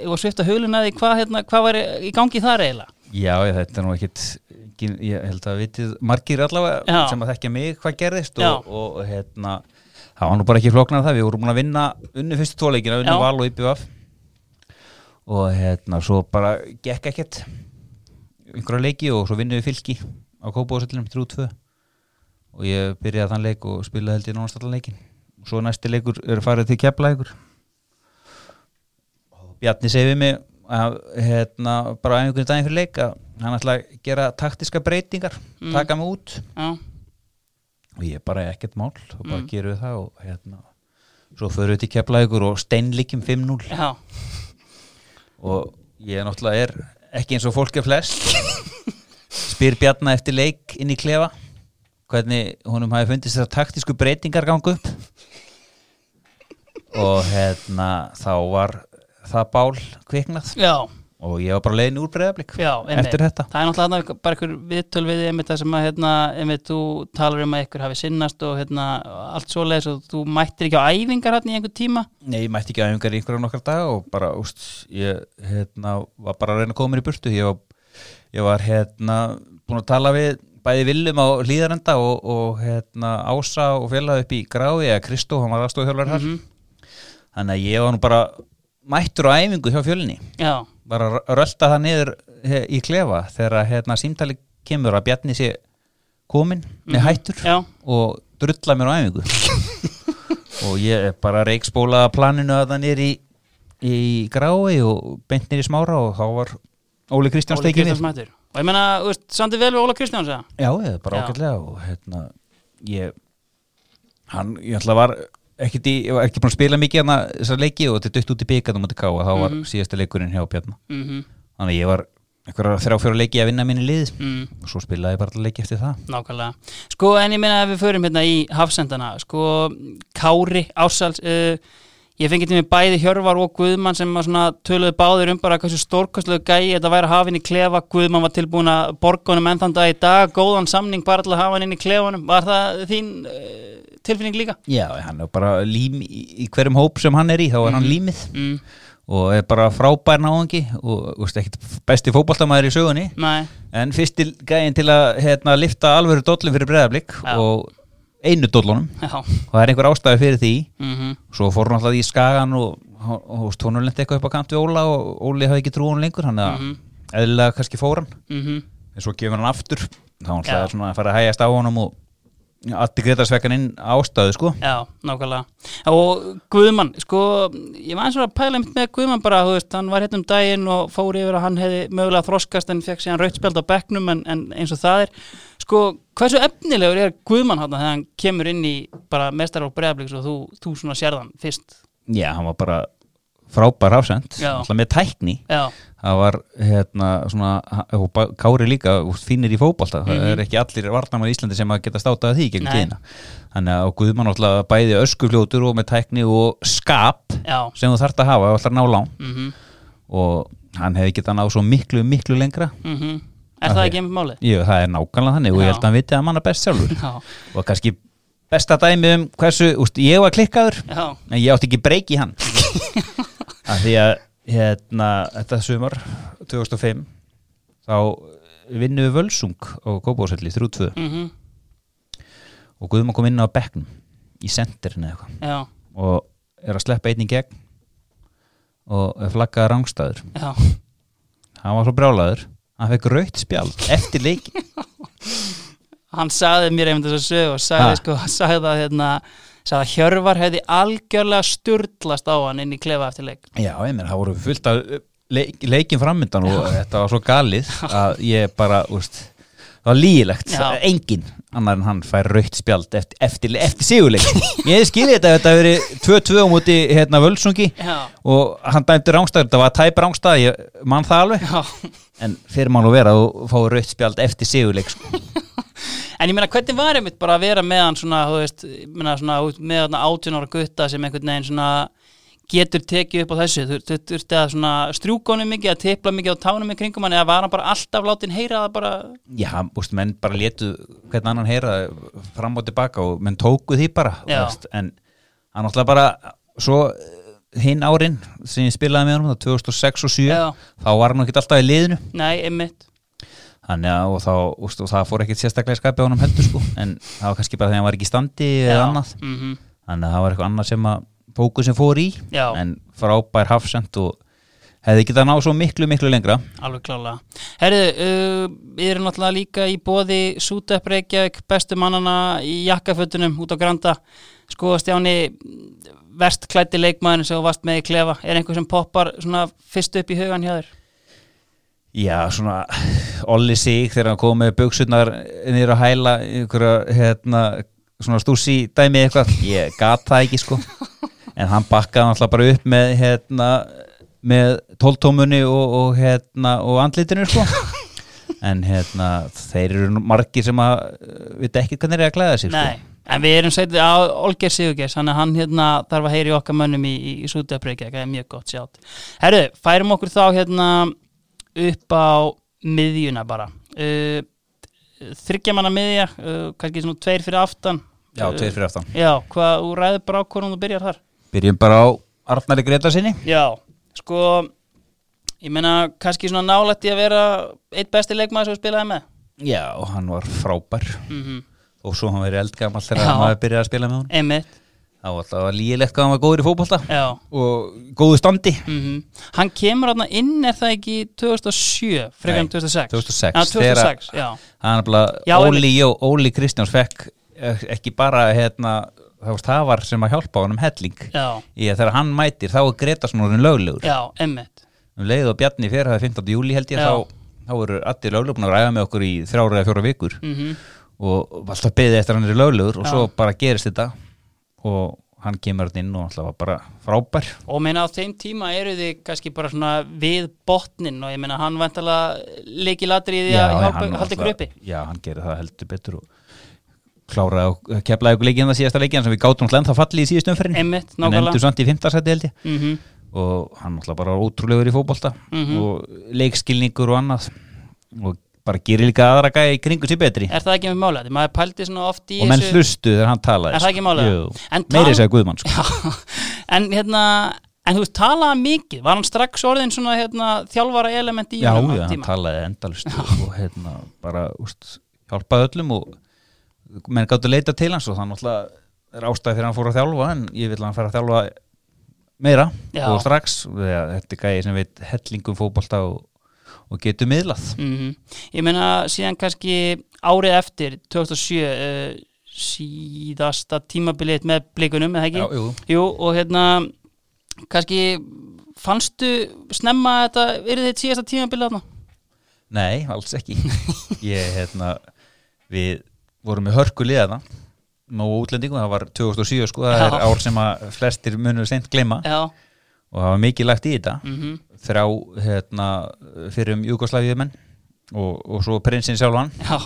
er svifta huluna því, hvað hérna, hvað var í gangi þar eiginlega? Já, ég, þetta er nú ekkit ekki- ég held að vitið margir allavega Já. sem að þekkja mig hvað gerðist Já. og, og hérna það var nú bara ekki flóknar það, við vorum búin að vinna unni fyrstu tóleikina, unni. Val og IPVF og hérna svo bara gekk ekkert einhverja leiki og svo vinnum við fylki á Kópavóðsöllinum 3-2 og ég byrjaði þann leik og spilaði held ég nánast allan leikin og svo næsti leikur er farið til keflaðið Bjarni segi við mig að hérna, bara einhvern daginn fyrir leik að hann ætla að gera taktiska breytingar Mm. taka mig út. Já, og ég bara ekkert mál og bara Mm. gerum við það og hérna svo förum við til keflaðið og steinlíkjum 5-0 já, og ég náttúrulega er ekki eins og fólk er flest spyr Bjarni eftir leik inn í klefa. Hvernig honum hafi fundist þessar taktísku breytingar gangu upp. Og hérna þá var það bál kviknað. Já, og ég var bara leiðin úr breyðablík eftir þetta. Það er náttúrulega bara einhver viðtöl við einmitt það sem að hérna, einmitt þú talar um að einhver hafi sinnast og hérna allt svoleiðis og þú mættir ekki á æfingar hérna í einhver tíma? Nei, ég mætti ekki aðeingar í einhverja nokkar dag og bara, úst, ég hérna, var bara að reyna að koma mér í burtu. Ég var, ég var hérna búin að tala við bæði Willum á hlýðarenda og, og hérna Ása og félagi upp í Grái eða Kristó, hann var aðstofþjálfur þar. Mhm. þannig að ég var nú bara mættur á æfingu hjá fjölinni Já, bara rölda það niður í klefa þegar hérna símtali kemur að Bjarni sé komin með Mhm. hættur já, og drulla mér á æfingu. Og ég bara reikspólaða planinu að það nýr í, í grái og beint nýr í smára og þá var Óli Kristjáns Óli Kristjáns mættur. Og ég menna, þú veist, sandi vel við Óla Kristjáns eða? Já, ég er bara ágætlega og hérna ég hann, ég ætla var ekkert í, ég var ekki búin að spila mikið hérna þessar leiki og þetta dött út í byggarnum á TK og þá var Mhm. síðasta leikurinn hjá Bjarni Mm þannig að ég var einhverja þrjá fjóra leiki að vinna minni lið mm, og svo spilaði ég bara alla leiki eftir það. Nákvæmlega. Sko, en ég meina ef við förum hérna í hafsendana Sko, Kári, Ársals uh, Ég fengi til mig bæði Hjörvar og Guðmann sem töluðu báðir um bara hversu stórkostlegu gæi þetta væri að hafa inn í klefa. Guðmann var tilbúin að borga honum enn þann dag í dag. Góðan samning bara til að hafa hann inn í klefanum. Var það þín uh, tilfinning líka? Já, hann er bara lím í, hverjum hóp sem hann er í, þá er hann límið. Mm, og er bara frábær náðungi og veist, besti fótballtamaður í sögunni. Nei, en fyrsti gæðin til að hérna, lifta alvöru dollum fyrir breðablík Já. og einu dollunum. Og það er einhver ástæði fyrir því. Mm svo fór hann alltaf í skagan og, og tónulendi eitthvað upp á kant við Óla og Óli hafði ekki trúin lengur hann að Mhm. eðlilega kannski fór hann. Mm en svo gefur hann aftur. Þá hann alltaf svona að fara að hægjast á honum og allir greitarsvekkan inn ástæðu sko. Já, nákvæmlega. Og Guðmann, sko ég var eins og að pæla með Guðmann bara þú veist, hann var hérna um daginn og fór yfir að hann hefði mögulega þroskast en fekk síðan rautspjald á bekknum en, en eins og það er sko, hversu efnilegur er Guðmann hann þegar hann kemur inn í bara mestar og bregðabliks og þú, þú svona sérðan fyrst? Já, hann var bara frábær Já. alltaf með tækni. Já, það var hérna svona og Kári líka fínir í fótbolta. Það Mhm. er ekki allir varnarmann í Íslandi sem að geta státað því gegn tíðina. Þannig að Guðmann alltaf bæði öskufljótur og með tækni og skap já. sem þú þarft að hafa alltaf ná lán. Mm og hann hefði getað náð svo miklu, miklu lengra Er það ekki einmitt málið? Jú, það er nákvæmlega þannig og ég held að hann viti að manna best sjálfur. Já, og kannski besta dæmi um hversu, úst, ég var klikkaður já, en ég átti ekki breyk í hann. Af því að hérna, þetta sumar 2005 þá vinnum við völsung á Kópásöldi 3-2 mm og Guðmann kom inn á bekknum í sendirinu eða eitthvað. Og er að sleppa einn í gegn og flaggaði rángstæður hann var svo brjálaður hann fekk rautt spjald eftir leiki hann sagði mér einmitt þess að sög og sagði, sko, sagði að hérna, sagði að Hjörvar hefði algjörlega sturlast á hann inn í klefa eftir leik. Já, ég meina, það voru fullt af leik, leikin frammyndan og þetta var svo galið að ég bara, úst það var lígilegt, Já. engin annar en hann fær rautt spjald eftir, eftir, eftir sigurleik ég skilji þetta að þetta hafi verið 2-2 á móti hérna völsungi já, og hann dæmdi rángstæður, þetta var tæp rángstæð ég mann það alveg. Já en fyrir mann að vera og fá rautt spjald eftir sigurleik sko. En ég meina, hvernig var einmitt bara að vera með hann svona, þú veist, meina, svona, þú veist, með hann 18 ára gutta sem einhvern veginn svona getur tekið upp á þessu, þú þurfti að svona strjúka honum mikið, að tepla mikið á tánum í kringum hann, eða var hann bara alltaf látin heyra það bara, já, úst, menn bara letu hvern annan heyra fram og tilbaka og menn tóku því bara veist, en hann náttúrulega bara svo hinn árin sem ég spilaði með honum, það 2006 og 2007 Já. þá var hann ekki alltaf í liðinu nei, einmitt Þannig að og, þá, úst, og það fór ekkert sérstaklega í skapið á honum heldur sko en það var kannski bara þegar hann var ekki í standi eða annað mm þannig að það var eitthvað annað sem að fókusin fór í Já. en frábær hafsend og hefði getað náð svo miklu miklu lengra alveg klálega. Herðu, uh, við erum náttúrulega líka í bóði Sútepp Reykjavík, bestu mannana í jakkafötunum út á Granda, sko Stjáni, verst klætti leikmaðurinn sem þú varst með í klefa, er einhver sem poppar svona fyrst upp í hugan hjá þér? Já, svona Olli sig þegar hann kom með buksurnar niður að hæla einhverja, hérna, svona stúsi dæmi eitthvað, ég gat það ekki sko en hann bakkaði náttúrulega bara upp með hérna, með tóltómunni og, og hérna, og andlitinu sko en hérna, þeir eru nú margir sem að uh, vita ekki hvernig er að klæða sig Nei, sko. En við erum sætið á Olger Sigurgers, hann, hann hérna þarf að heyri okkar mönnum í, í, í Sútebreyki það er mjög gott sjátt. Herru, færum okkur þá hérna upp á miðjuna bara. Uh, þryggja manna miðja uh, kannski svona tveir fyrir aftan. Já, tveir fyrir aftan. Já, hvað, þú ræður bara á hvernig þú byrjar þar? Byrjum bara á Arnari Greta sinni Já, sko ég meina kannski svona nálætt í að vera eitt besti leikmaður sem þú spilaði með. Já, og hann var frábær. Mm og svo hann verið eldgamall þegar Já. hann hafi byrjað að spila með hún Einmitt, þá var það lígilegt hvað hann var góður í fótbolta. Já. Og góðu standi. Mm Hann kemur þarna inn er það ekki 2007, frekar Nei, 2006 2006, Já, 2006, já. hann er bara Óli, Óli Kristjáns fekk eh, ekki bara hérna það var, það sem að hjálpa honum helling. Já, í að þegar hann mætir þá er Greta svona orðin löglegur. Já, einmitt. Um leið og Bjarni fyrir það 15. júli held ég þá, þá eru allir löglegur búin að ræða með okkur í þrjára eða fjóra vikur. Mm og alltaf beðið eftir að hann er löglegur og svo bara gerist þetta og hann kemur inn og alltaf bara frábær. Og meina á þeim tíma eru þið kannski bara svona við botnin og ég meina hann vantalega leiki latri í því að ykkur uppi? Já, hann gerir það heldur betur og kláraði og keflaði ykkur leikinn það síðasta leikinn sem við gátum alltaf ennþá fallið í síðustu umferðin en endur samt í fimmtarsæti held ég. Mm og hann alltaf bara ótrúlegur í fótbolta Mhm. og leikskilningur og annað. Og bara gerir líka aðra í kringu sér betri Er það ekki með mála? Maður pældi svona oft í og menn þessu- hlustu þegar hann talaði Er það ekki málið? Jú. En meiri tal- segja Guðmann sko. En hérna en þú veist, talaði mikið, var hann strax orðin svona hérna, þjálfara element í já, já, hann tíma? talaði endalust og hérna bara úst, hjálpaði öllum og menn gáttu leita til hans og þannig alltaf er ástæði fyrir hann fór að þjálfa en ég vil að hann fara að þjálfa meira Já. og strax þetta er gæði sem veit hellingum fótbolta og, og getur miðlað Mhm. Ég meina síðan kannski árið eftir 2007 uh, síðasta tímabilið með blikunum, eða ekki? Já, jú. Jú, og hérna kannski fannstu snemma að þetta yrði þitt síðasta tímabilið þarna? Nei, alls ekki ég, hérna við vorum með hörku liðana og útlendingum, það var 2007 sko, það Já. er ár sem að flestir munur seint gleyma Já, og það var mikið lagt í þetta mhm, þrjá hérna, fyrir um Júgoslavíu menn og, og svo prinsinn sjálfan. Já,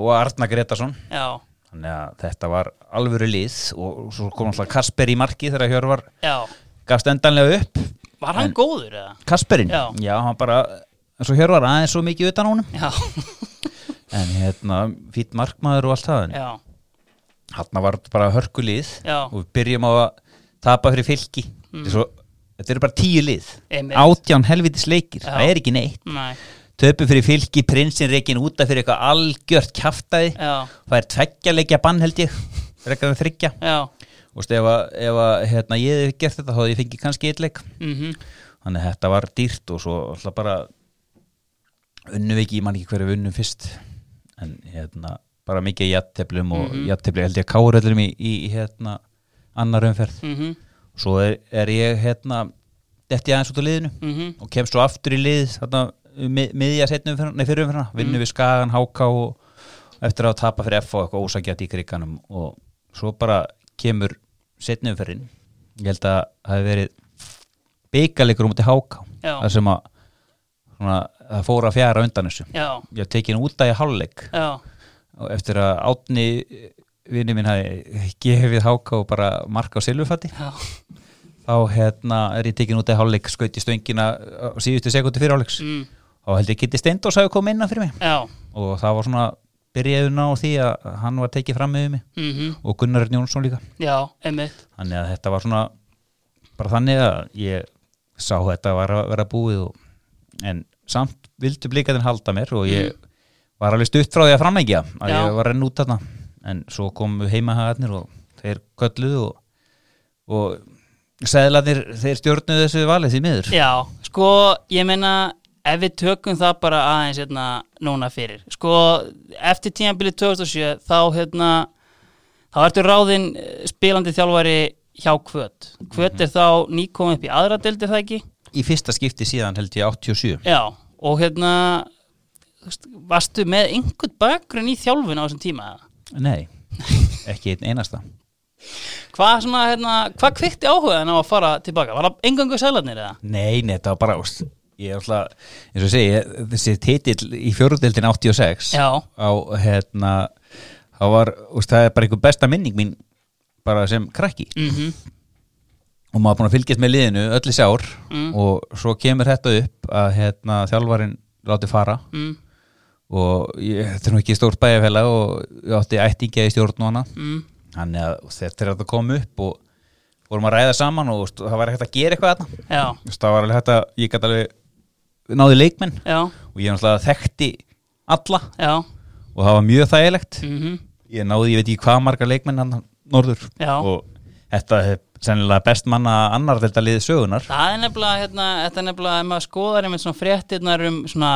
og Arna Gretarsson já, þannig að þetta var alvöru lið og svo kom alltaf Kasper í marki þegar Hjörvar já. gafst endanlega upp. Var hann En- góður eða? Kasperinn, Já. hann bara eins og Hjörvar aðeins svo mikið utan honum. Já, en hérna fýtt markmaður og allt það en já, hann var bara hörkulið Já. og við byrjum á að tapa fyrir fylki. Mm. svo, þetta eru bara tíu lið. Átján helvitis leikir, Já. það er ekki neitt. Næ, töpu fyrir fylki, prinsinn reikin úta fyrir eitthvað algjört kjaftaði Já, það er tveggja bann held ég. Rekka með þryggja og ef, að, ef að, hérna, ég hef gert þetta þá hefði ég fengið kannski eitt leik. Mm þannig að þetta var dýrt og svo alltaf bara unnum ekki, ég man ekki hverju unnum fyrst. En hérna bara mikið jætteplum og mm Mhm. jættepli held ég káröldum í, í hérna annar umferð. Mm svo er, er ég hérna detti aðeins út á liðinu -hmm. og kem svo aftur í lið þarna, mið, miðja setnum umferð, nei fyrir umferðina. Vinnu við Skagan, HK og eftir að tapa fyrir F og eitthvað ósagjart í kriganum og svo bara kemur setnum umferðin. Ég held að það hefði verið byggalegur um til HK Já. þar sem að svona, það fór að fjara undan þessu. Já, ég tekið út að ég já, og eftir að átni vinni minn hafi gefið HK og bara marka á silfurfatti já, þá hérna er ég tekin út að hálfleik skaut í stöngina á síðustu sekundi fyrir hálfleiks. Mm, þá held ég geti Steindós hafi komið innan fyrir mig. Já. Og það var svona byrjaðun á því að hann var tekið fram með mig. Mm og Gunnar Jónsson líka. Já, þannig að þetta var svona bara þannig að ég sá þetta var að vera búið og, en samt vildu blikaðin halda mér og ég var alveg stutt frá því að framleikja að Já. ég var renn út þarna en svo komu heimahagarnir og þeir kölluðu og, og seðlarnir þeir stjórnuðu þessu valið því miður. Já, sko, ég meina ef við tökum það bara aðeins hérna núna fyrir, sko eftir tímabilið 2007 þá hérna þá ertu ráðinn eh, spilandi þjálfari hjá Kvöt Kvöt er þá nýkomið upp í aðra deildir það ekki? í fyrsta skipti síðan held ég 87 Já, og hérna varstu með einhvern bakgrunn í þjálfun á þessum tíma eða? Nei, ekki einn einasta Hvað svona, hérna, hvað kvikti áhugaðan á að fara tilbaka? Var það engangu sælarnir eða? Nei, nei, þetta var bara ég er alltaf, eins og segi þessi titill í fjóruðdeldin 86 Já, á hérna það var, úst, það er bara einhver besta minning mín bara sem krakki mhm, og maður búin að fylgjast með liðinu öll í sár Mm. og svo kemur þetta upp að hérna þjálfarin láti fara mm, og ég, þetta er nú ekki stórt bæjarfélag og ég átti ættingja í stjórn og hana mm, þannig að þetta er að koma upp og vorum að ræða saman og það var hægt að gera eitthvað þarna. Það var alveg hægt að ég gæti alveg náði leikmenn. Já, og ég náttúrulega þekkti alla. Já, og það var mjög þægilegt. Mhm, ég náði, ég veit ekki hvað marga leikmenn hann norður. Já. og þetta sennilega best manna annar þetta liðið sögunar Það er nefnilega, hérna, þetta er nefnilega, ef maður skoðar einmitt svona fréttirnar um svona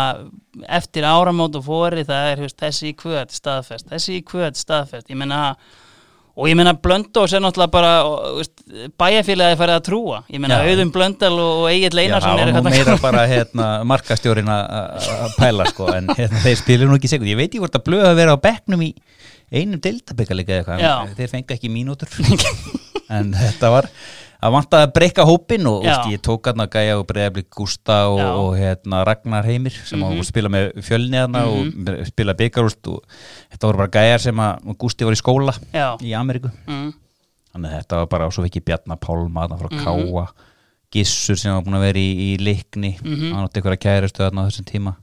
eftir áramót og fóri, það er, veist, þessi í kvöð staðfest, þessi í kvöð staðfest, ég meina, og ég meina Blöndós er náttúrulega bara, bæjarfélagi farið að trúa, ég meina, Já. Auðun Blöndal og, Egil Einarsson nú hérna. meira bara hérna, markastjórin að- pæla sko, en hérna, þeir spilir nú ekki segur ég veit ég hvort að blöða að vera á bekknum í einum deildabikalega eitthvað. Já. en þeir fengi ekki mínútur. En þetta var að vanta að breyka hópin og úst, ég tók hann að gæja og breyðabli Gústa og, og hérna, Ragnar Heimir sem mm Mhm. -hmm. spila með fjölni hana og spila byggarúst og þetta voru bara gæjar sem að Gústi var í skóla Já, í Ameríku. Mm, þannig að þetta var bara svo ekki Bjarnar Pálma þarna frá Káa Gissur sem var búin að vera í, í leikni. Mhm. hann átti einhverja kæristu þarna á þessum tíma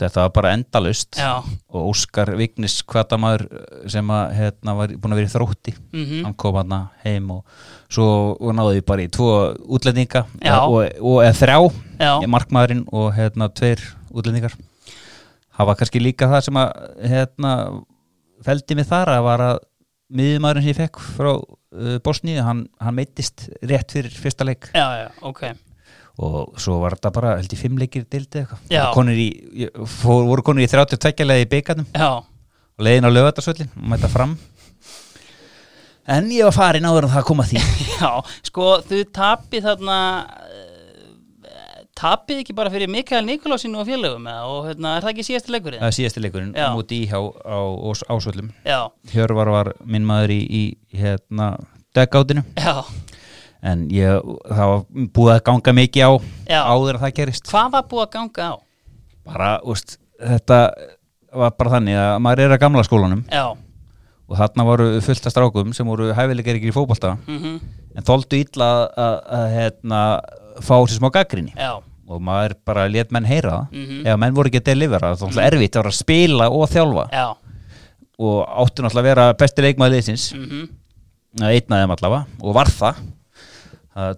þetta var bara endalust já, og Óskar Vignis kvatamaður sem að, hérna, var búin að vera í þrótti. Mhm, hann kom hann heim og svo og náði við bara í tvo útlendinga Já. og, og eða þrjá já, markmaðurinn og hérna tveir útlendingar. Það var kannski líka það sem að hérna feldi mig þar að var að miðjumæðurinn sem ég fekk frá uh, Bosníu, hann, hann meittist rétt fyrir fyrsta leik. Já, já, ok, og svo var þetta bara held ég fimm leikir dildi eitthvað. Konur í, fór, voru konur í 32 leið í byggarnum og leiðin á lögatarsvöllin og mæta fram. En ég var farin áður en það kom að því. Já, sko, þú tapið þarna, eh, tapið ekki bara fyrir Mikael Nikolásinu og félögum og hérna, er það ekki síðasti leikurinn? það er síðasti leikurinn múti íhjá á, á ásvöllum. Já, Hjörvar var minn maður í, í hérna deggáttinu já, en ég, það var búið að ganga mikið á Já. áður að það gerist. Hvað var búið að ganga á? bara, úst, þetta var bara þannig að maður er að gamla skólanum. Já, og þarna voru fullt af strákum sem voru hæfilegar ekki í fótbolta. Mhm, en þóldu illa að, að, að hérna, fá sér smá gaggrinni og maður bara let menn heyra það. Mhm. ef menn voru ekki að delivera það er mm erfitt að vera að spila og þjálfa. Já, og áttu náttúrulega að vera besti leikmaður liðsins. Mhm, eða einn af þeim allavega. Og var það. að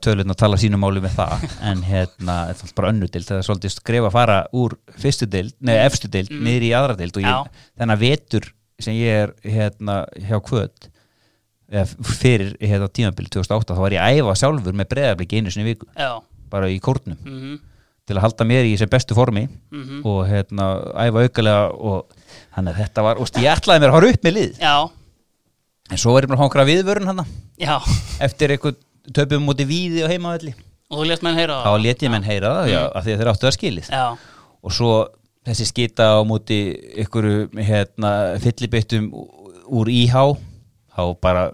tölun að tala sínum máli með það. En hérna, þetta er bara önnu dild það er svolítið skrifa að fara úr fyrstu dild nei, efstu dild, mm. niður í aðra dild og ég, þennan vetur sem ég er hérna hjá kvöld fyrir hérna tímabil 2008 þá var ég að æfa sjálfur með breðablik einu sinni viku, já, bara í kórnum. Mhm, til að halda mér í þessi bestu formi mhm. og hérna æfa aukalega og þannig að þetta var, úst, ég ætlaði mér að fara upp með lið. Já, en svo var ég bara að hónkra viðvörun hann eftir eitthvað töpum múti víði og heimavelli og þú lést menn heyra þá let ég menn heyra það, já, af því að þeir áttu að skilið. Já, og svo þessi skita á múti ykkur hérna, fyllibittum úr íhá þá bara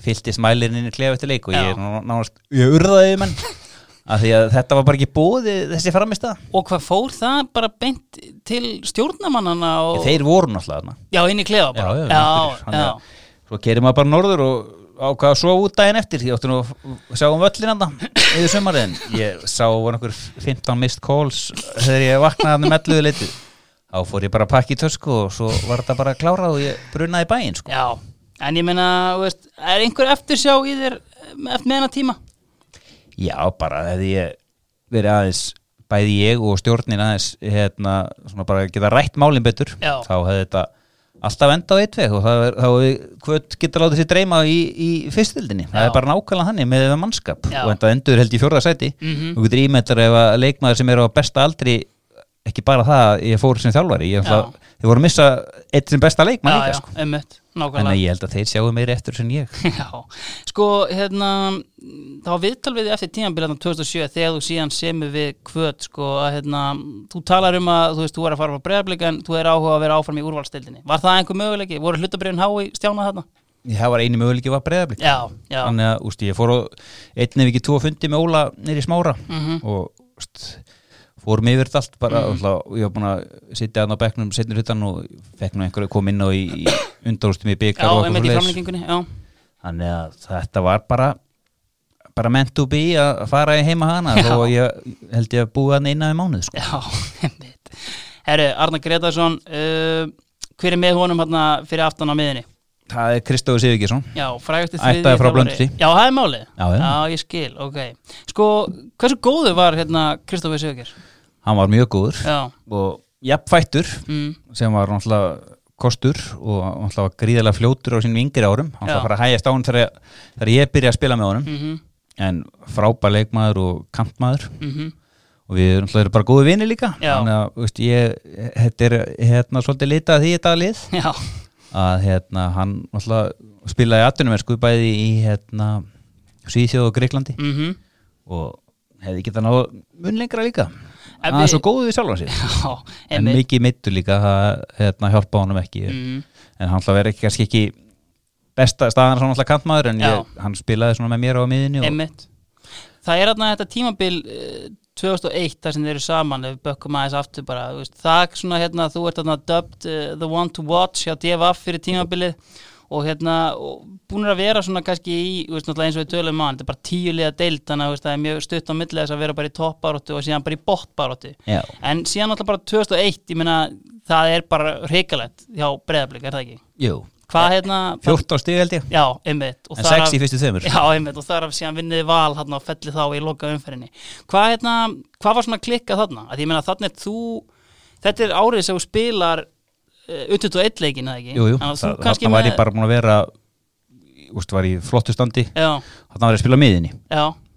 fyllti smælirinn inn í klefa eftir leik og ég, nánast, ég urðaði menn af því að þetta var bara ekki bóði þessi framist að og hvað fór það bara beint til stjórnamannana og þeir voru náttúrulega já, inn í klefa bara. Já, já, já, já, já. svo kerir maður bara norður og ákvaða svo út daginn eftir ég átti nú að sjá um völlin andan yfir sumarið en ég sá var einhver 15 missed calls þegar ég vaknaði hann um 11 leitið þá fór ég bara að pakka í tösku og svo var þetta bara klárað og ég brunaði bæinn sko. já. en ég meina, þú veist, er einhver eftirsjá í þér eftir með hennar tíma já bara hefði ég verið aðeins bæði ég og stjórnin aðeins hérna, bara geta rætt málin betur Já. þá hefði þetta alltaf enda á eitt veg og það hvað getur látið sér dreyma í, í fyrstildinni, það er bara nákvæmlega þannig með mannskap Já. og enda endur held í fjórða sæti Mhm. og getur ímyndar ef að leikmaður sem er á besta aldri ekki bara það að ég fór sem þjálfari ég, ætla, ég voru að missa eitt sem besta leikmann já, líka sko. Einmitt, en nákvæmlega ég held að þeir sjáu meiri eftir sem ég. Já, sko, hérna þá var viðtal við eftir tímanbílarna 2007 þegar þú síðan semur við kvöt sko, að hérna, þú talar um að þú veist, þú er að fara frá bregðarblik en þú er áhuga að vera áfram í úrvalstildinni Var það einhver möguleiki? Voru hlutabriðin hái stjána þarna? það var eini möguleiki var breyðablík Já, já, þannig að úst, ég fór á einn ef ekki tvo fundi með Óla nýri smára. Mhm. og úst, fórum yfir þetta allt bara mm. og ég var búin að sitja hann á bekknum setnir huttan og fekk nú einhverju að koma inn á í, í undarústum í já, byggar og í framlengingunni Já, þannig að þetta var bara bara meant to be að fara í heima hana Já. að ég held ég að búa hann eina við mánuð sko. já, einmitt Herru, Arnar Gretarsson uh, hver er með honum hérna fyrir aftan á miðinni? það er Já, frægasti Ættaður frá Blönduhlíð. Já, það er málið Já, já. ég skil, ok Sko, hversu góður var hérna Kristoffer Sigurger? Hann var mjög góður. Já, og jafnfættur mm, sem var náttúrulega kostur og náttúrulega var gríðarlega fljótur á sínum yngri árum. Hann var að fara að hægjast á hann þegar, þegar ég byrja að spila með honum. Mhm, en frábær leikmaður og kampmaður mhm. Og við erum náttúrulega bara góði vini líka. Já. þannig að veist, ég, þetta er hérna svolítið litað því þetta lið. Já, að hérna hann náttúrulega spilaði atvinnum bæði í hérna Svíþjóð og Greiklandi mhm. Og hefði getað náðu mun lengra líka Hann er við- svo góðu við sjálfan sér Já, en einmitt. Mikið meittur líka það hérna, hjálpa honum ekki. Mm, en hann ætla að vera ekki kannski ekki besta staðan svona alltaf kantmaður en ég, hann spilaði svona með mér á miðinni og, Það er hérna þetta tímabil uh, 2001 þar sem þeir eru saman ef við bökkum aðeins aftur bara það svona hérna, þú ert hérna dubbed uh, the one to watch hjá DFF fyrir tímabilið og hérna búin að vera svona kannski í veist, eins og við tölum mann, þetta er bara tíu liða deild þannig að það er mjög stutt á milli þess að vera bara í toppbaróttu og síðan bara í botbaróttu já, en síðan náttúrulega bara 2001 ég meina það er bara reikalegt hjá breyðablík, er það ekki? jú, Hvað hérna 14 stig held ég. Já, einmitt en þar 6 af- í fyrstu þemur Já, einmitt, og þar af síðan vinniði val hann og felli þá í loka umferðinni. Hvað, hérna, hvað var svona klikkað þarna? Að ég meina þarna er þú þetta er árið sem þú spilar uh, 21 leikin, eða ekki? jú, jú, Þannig að þú það, kannski þarna var ég bara búin að vera úst, var í flottu standi. Já, þarna var ég að spila miðinni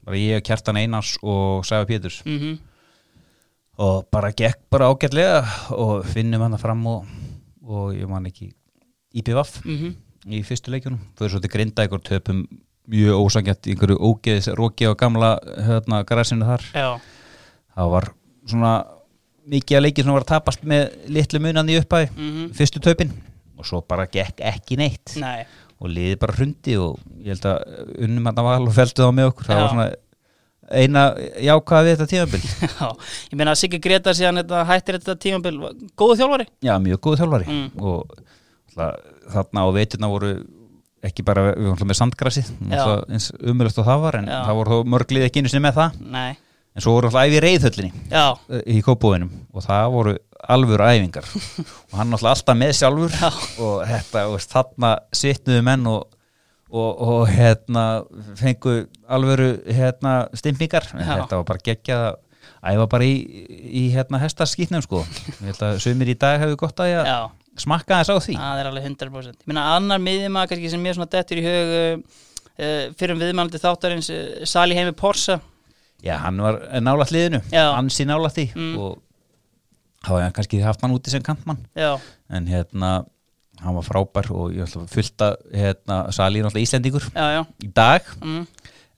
bara ég, Kjartan Einars og Sæfa Péturs. Mhm, og bara gekk bara ágætlega og finnum hann fram og, og ég man ekki IPVF mhm. í fyrstu leikjunum. Fyrir svo til grinda ykkur töpum mjög ósangjart einhverju ógeðis róki á gamla hérna græsinu þar. Já, það var svona mikið að leikið sem var að tapast með litlu munan í uppæði mhm, fyrstu töpin og svo bara gekk ekki neitt. Nei. Og liði bara hrundi og ég held að unnum hann val og feldu það með okkur. Það Já. var svona eina jákvæða við þetta tímabil. Já, ég meina að Siggi Greta síðan þetta, hættir þetta tímabil góðu þjálfari? já, mjög góð þjálfari. Mm. og þarna á veiturna voru ekki bara við vorum alltaf með sandgrassi eins umöðlust og það var en Já. það voru mörglið ekki einu sinni með það. Nei, en svo voru alltaf æfi reyðhöllinni já, í kópóinum og það voru alvöru æfingar. Og hann alltaf alltaf með sjálfur. Já. og þetta, veist, þarna sittnuðu menn og, og, og hérna fengu alvöru hérna Já. þetta var bara geggjað að æfa bara í, í hérna hestaskýtnum sko. Að sumir í dag hefur gott að smakka þess á því. Það er alveg 100% Ég meina annar miðjumæður kannski sem mér dettur í hug uh, uh, fyrir viðmælandi þáttarins uh, Sali Heimi Porsa já, hann var nálægt liðinu. Ansi nálægt því. Mm. og þá hefði hann kannski haft hann úti sem kantmann. Já, en hérna hann var frábær og ég ætla að fullta hérna, er náttúrulega Íslendingur já, í dag. Mm,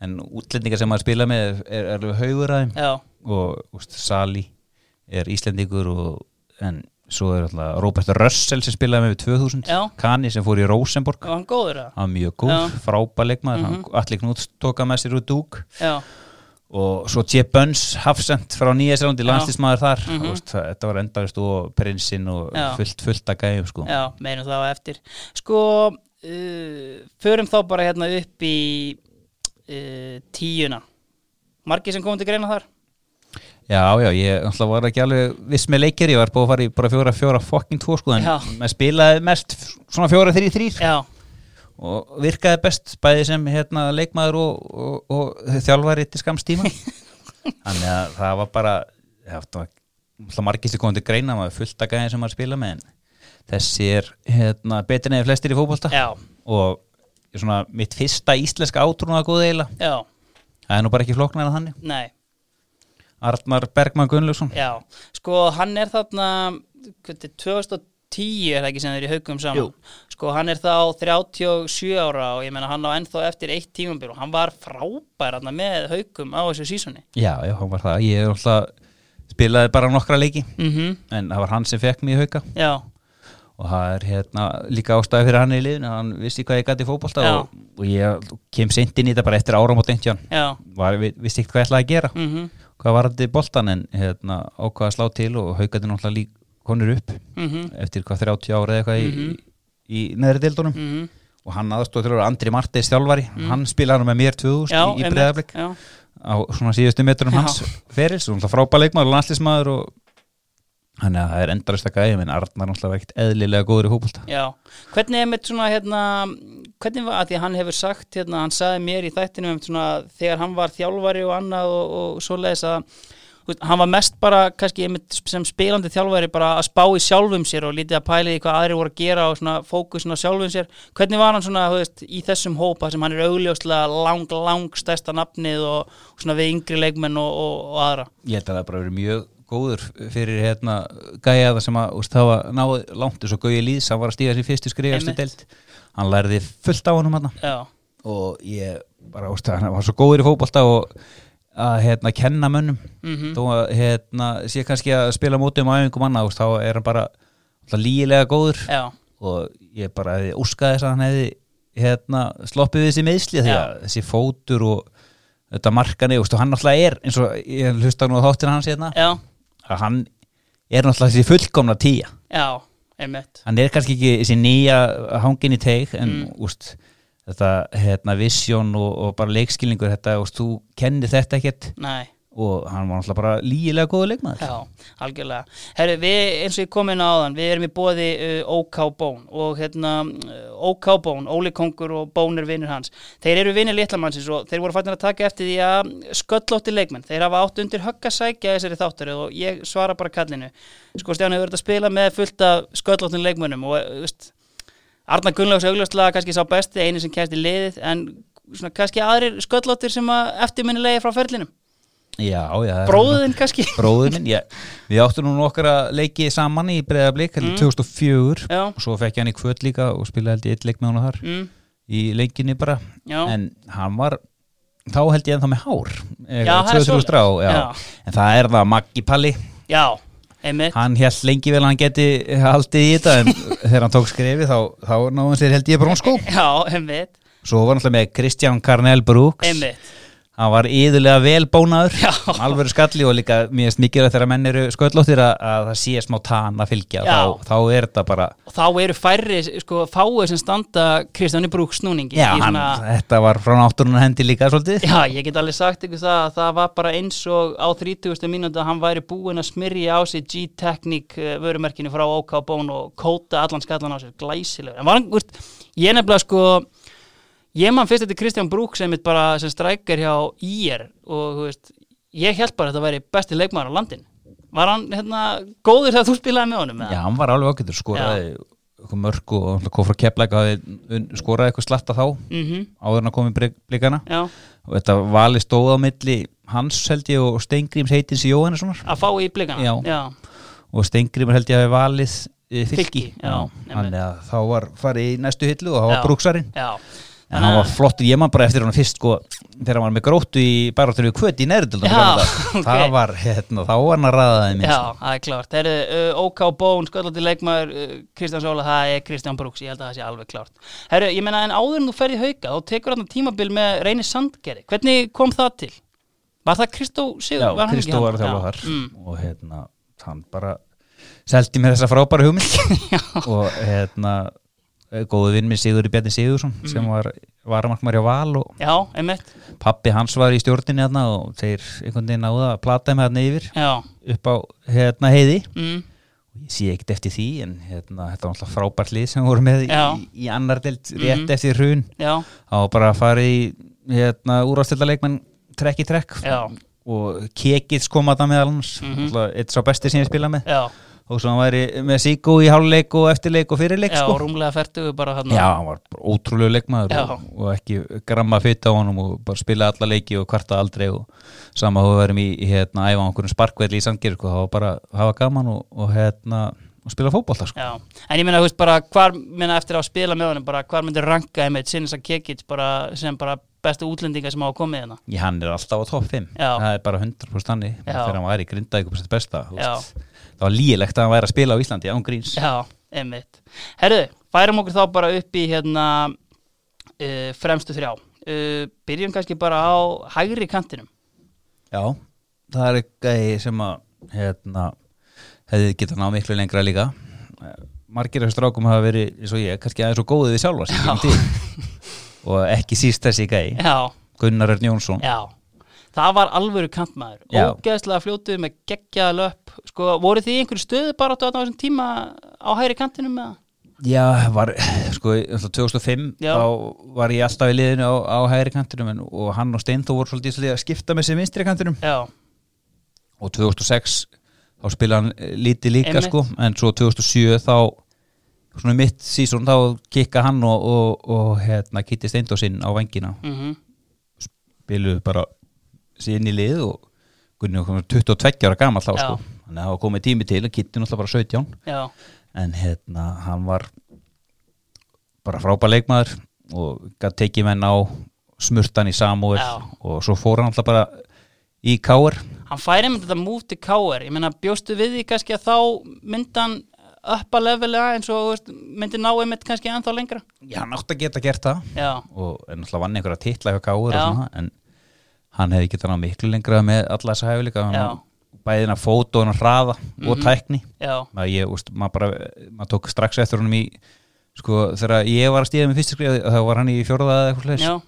en útlendingar sem maður spila með er, er alveg haugur að þeim. Já, og úst, Sali er Íslendingur og, en svo er alltaf Robert Russell sem spilaði með við 2000 Já. Kani sem fór í Rosenborg og hann var mjög góð, frábær leikmaður. Mhm. hann allir knútt tóka með sér úr dúk. Já, og svo J. Buns Hafsend frá Nýjæsrandi, Já. landslismæður þar. Mm þetta var endarist og prinsinn og Já. fullt, fullt að gæjum sko. já, meirum það á eftir. Sko, uh, förum þá bara hérna upp í uh, tíuna. Margir sem komum til greina þar? Já, já, ég alltaf var ekki alveg viss með leikir, ég var búið að fara í bara fjóra, fjóra fucking tvo sko, en maður spilaði mest svona fjóra, þrý, þrýr Já, og virkaði best bæði sem hérna, leikmaður og, og, og þjálfari til skamstíma þannig að það var bara þá margistu komið til greina maður fullt að gæði sem maður spila með en þessi er hérna, betur neðið flestir í fókbólta og svona, mitt fyrsta íslenska átrúna að góða eila það er nú bara ekki flokna en þannig. Nei. Artmar Bergman Gunnljófsson Já, sko hann er þarna 2012 tíu er það ekki sem þeir eru í haugum saman Jú. sko hann er þá 37 ára og ég menna hann á ennþá eftir eitt tímumbyr og hann var frábær hann, með haugum á þessu sísoni Já, já, hann var það, ég er alltaf spilaði bara nokkra leiki mm -hmm. en það var hann sem fekk mig í hauga já. og það er hérna líka ástæði fyrir hann í liðin, hann vissi hvað ég gæti fókbalta og, og ég kem sent inn í þetta bara eftir ára mot einn tjón vissi ekkert hvað ég ætlaði að gera mm -hmm. hvað var þetta í boltan en hérna, ákvaða slá til og haugaði náttúrulega líka konur upp -hmm. eftir hvað 30 ára eða eitthvað Mhm. í, í neðri deildunum. Mm og hann aðstóð til að vera Andri Marteis þjálfari hann spilaði hann með mér 2000 Já, í, já, á svona síðustu metrum Já. hans ferils og náttúrulega frábæð leikmaður og landslismadur og þannig að það er endarist að gæja en Arnar náttúrulega var ekkert eðlilega góður í fótbolta. Já. Hvernig er með svona hérna hvernig var, að því hann hefur sagt hérna, hann sagði mér í þættinu um svona þegar hann var þjálfari og annað og, og svoleiðis að hann var mest bara kannski sem spilandi þjálfari bara að spá í sjálfum sér og lítið að pæli í hvað aðri voru að gera og svona fókusin á sjálfum sér. Hvernig var hann svona þú veist, í þessum hópa sem hann er augljóslega lang, lang stærsta nafnið og, svona við yngri leikmenn og, og, og aðra? Ég held að það bara verið mjög góður fyrir hérna gæjaða sem að úst, hafa náð langt eins og Gauði Lýðs hann var að stíga sér fyrstu skrifastu deild. Hann lærði fullt á hann Já, og ég bara úst, hann var svo góður í fótbolta og að hérna kenna mönnum. Mhm, þó að hérna sé kannski að spila mótum á æfingum annað, úst, þá er hann bara alltaf lígilega góður. Já, og ég bara hefði úskaði þess að hann hefði hérna, sloppið þessi meðsli því að þessi fótur og þetta markani, og hann alltaf er eins og ég hlusta nú á þáttina hans hérna já, að hann er náttúrulega þessi fullkomna tíja já, hann er kannski ekki þessi nýja hangin í teig en Mm. úst, þetta hérna vision og, og bara leikskilningur þetta, úst, þú kennir þetta ekkert Nei og hann var náttúrulega bara lígilega góða leikmaður Já, algjörlega. Herru, við eins og ég kom inn á áðan, við erum í bóði uh, OK Bón og hérna uh, OK Bón, Óli Kongur og Bón er vinnur hans. Þeir eru vinnir litlamannsins og þeir voru fættin að taka eftir því að sköllótti leikmenn. Þeir hafa átt undir högg að sækja þessari þáttur og ég svara bara kallinu. Sko Stjáni hefur verið að spila með fullt af sköllóttin leikmennum og uh, veist, Arna Gunnlaugs augljóslega kannski sá besti, eini sem kæst í liðið en svona kannski aðrir sköllóttir sem að eftirminnilegi frá ferlinum. já, já, Bróðin kannski. bróðir minn, ég, við áttum nú nokkra leiki saman í breyðablík mm. 2004 Já, og svo fekk ég hann í kvöld líka og spilaði held ég eitt leik með hann þar mm, í leikinni bara já. en hann var þá held ég ennþá með hár Já, það er 2-3 strá, já. Já. en það er það Maggi Palli Já, einmitt. Hann held lengi vel að hann geti haldið í þetta en þegar hann tók skrefi þá, þá náðum sér held ég brónskó Já, einmitt, svo var hann alltaf með Kristján Karnel Brooks. Einmitt hann var yðurlega vel bónaður. Alvöru skalli og líka finnst mikilvægt þegar menn eru sköllóttir að, að það sé smá tan að fylgja. Þá, þá er þetta bara Og þá eru færri, sko, fáið sem standa Kristjáni Brúk snúningi. Já, hann, svona, þetta var frá náttúrunar hendi líka svolítið. Já, ég get alveg sagt ykkur það að það var bara eins og á 30. mínúti að hann væri búinn að smyrja á sig G-Technic eh, vörumerkinu frá OK Bón og kóta allan skallan á sig, glæsilegur. En var úrst, ég nefnilega sko, ég man fyrst þetta Kristján Brúk sem er bara sem strækir hjá IR og veist, ég held bara að þetta væri besti leikmaður á landin var hann hérna góður þegar þú spilaði með honum eða? Já, hann var alveg ágættur, skoraði eitthvað mörg og hann kom frá keppleika skoraði eitthvað slatta þá Mhm, áður en að koma í blikana. Já, og þetta vali stóð á milli hans held ég og Steingríms heitins í Jóhannessonar að fá í blikana? Já. já, og Steingrímur held ég að hafi valið eh, fylki, Fylki, þannig að þá var farið í næstu hillu og það Já. var brúksarinn. En hann var flottur, ég man bara eftir hann fyrst sko, þegar hann var með gróttu í baráttur við kvöt í neðrildum Já, ok. það var, hérna, þá var hann að ræða þeim Já, það er klart. Herru, uh, OK Bón, sköllandi leikmaður, uh, Kristján Sóla, það er Kristján Brúks, ég held að það sé alveg klart. Herru, ég meina, en áður en þú ferði hauka, þá tekur hann tímabil með Reyni Sandgeri. Hvernig kom það til? Var það Kristó Sigur? Já, Kristó var þar Mm, og hérna, hann bara seldi mér þessa frábæra hugmynd og hérna góðu vinn minn Sigurði Bjarni Sigursson Mm. sem var varamarkmar í Val og já, pappi hans var í stjórninni hérna og þeir einhvern veginn náða að plata með hérna yfir. Já, upp á hérna heiði. Mm, ég sé ekkert eftir því en hérna, þetta var alltaf frábært lið sem voru með í, í, annar delt rétt Mhm. eftir hrun. Þá bara fara í hérna, úrástildarleikmenn trekk í trekk. Já, og Kekits kom að það meðal hans Mhm. mm eitt sá besti sem ég spila með. Já, og svo hann væri með Sigo í háluleik og eftirleik og fyrirleik já, sko. rúmlega ferdu bara hann. Já, hann var ótrúlegu leikmaður Já. og, og ekki gramma fytt á honum og bara spila alla leiki og kvarta aldrei og sama þú verðum í, í hérna, æfa einhverjum sparkvelli í Sandgerð sko, það var bara að hafa gaman og, og hérna og spila fótbolta sko. Já, en ég meina, þú veist, bara hvar, meina, eftir að spila með honum, bara hvar myndir ranka einmitt Sinisa Kekic bara sem bara bestu útlendinga sem á að komið hérna? Ég, hann er alltaf á topp 5 Já. það bara 100% hannig Já. þegar hann var í grinda ykkur sett besta þú Já. veist. það var lígilegt að hann væri að spila á Íslandi án gríns Já, einmitt. Herðu, færum okkur þá bara upp í hérna uh, fremstu þrjá. Uh, byrjum kannski bara á hægri kantinum. Já, það er gæði sem að hérna, hefði getað ná miklu lengra líka margir af strákum hafa verið eins og ég, kannski aðeins og góðið við sjálfa og ekki síst þessi gæði Já, Gunnar Örn Jónsson já. Það var alvöru kantmaður. Ógeðslega fljótuð með geggjaða löp. Sko, voru þið einhverju stöðu bara á þessum tíma á hægri kantinum með það? Já, var, sko, alltaf 2005 Já. þá var ég alltaf í liðinu á, á hægri kantinum en, og hann og Steinþó voru svolítið að skipta með sem vinstri kantinum Já, og 2006 þá spilaði hann lítið líka Einmitt. sko en svo 2007 þá svona mitt sísón þá kikka hann og, og, og hérna Kitty Steindósinn á vengina mhm, spiluðu bara síðan í lið og Gunni var komin 22 ára gamall þá sko. Þannig að það var komið tími til og Kitty náttúrulega bara 17 já, en hérna hann var bara frábær leikmaður og gæti tekið menn á smurtan í Samúel Já. og svo fór hann alltaf bara í Káur hann færi einmitt þetta move til KR ég meina bjóstu við því kannski að þá myndan uppa levelega eins og veist, myndi ná einmitt kannski ennþá lengra? Já, hann átti að geta gert það. Já, og náttúrulega vann einhverja titla hjá svona, en hann hefði getað ná miklu lengra með alla þessa hæfileika bæðina fót og hann hraða og Mhm. tækni. Ég, úst, maður bara, maður tók strax eftir honum í, sko, þegar ég var að stíða með fyrstu skrifa, þá var hann í fjórða eða eitthvað slags,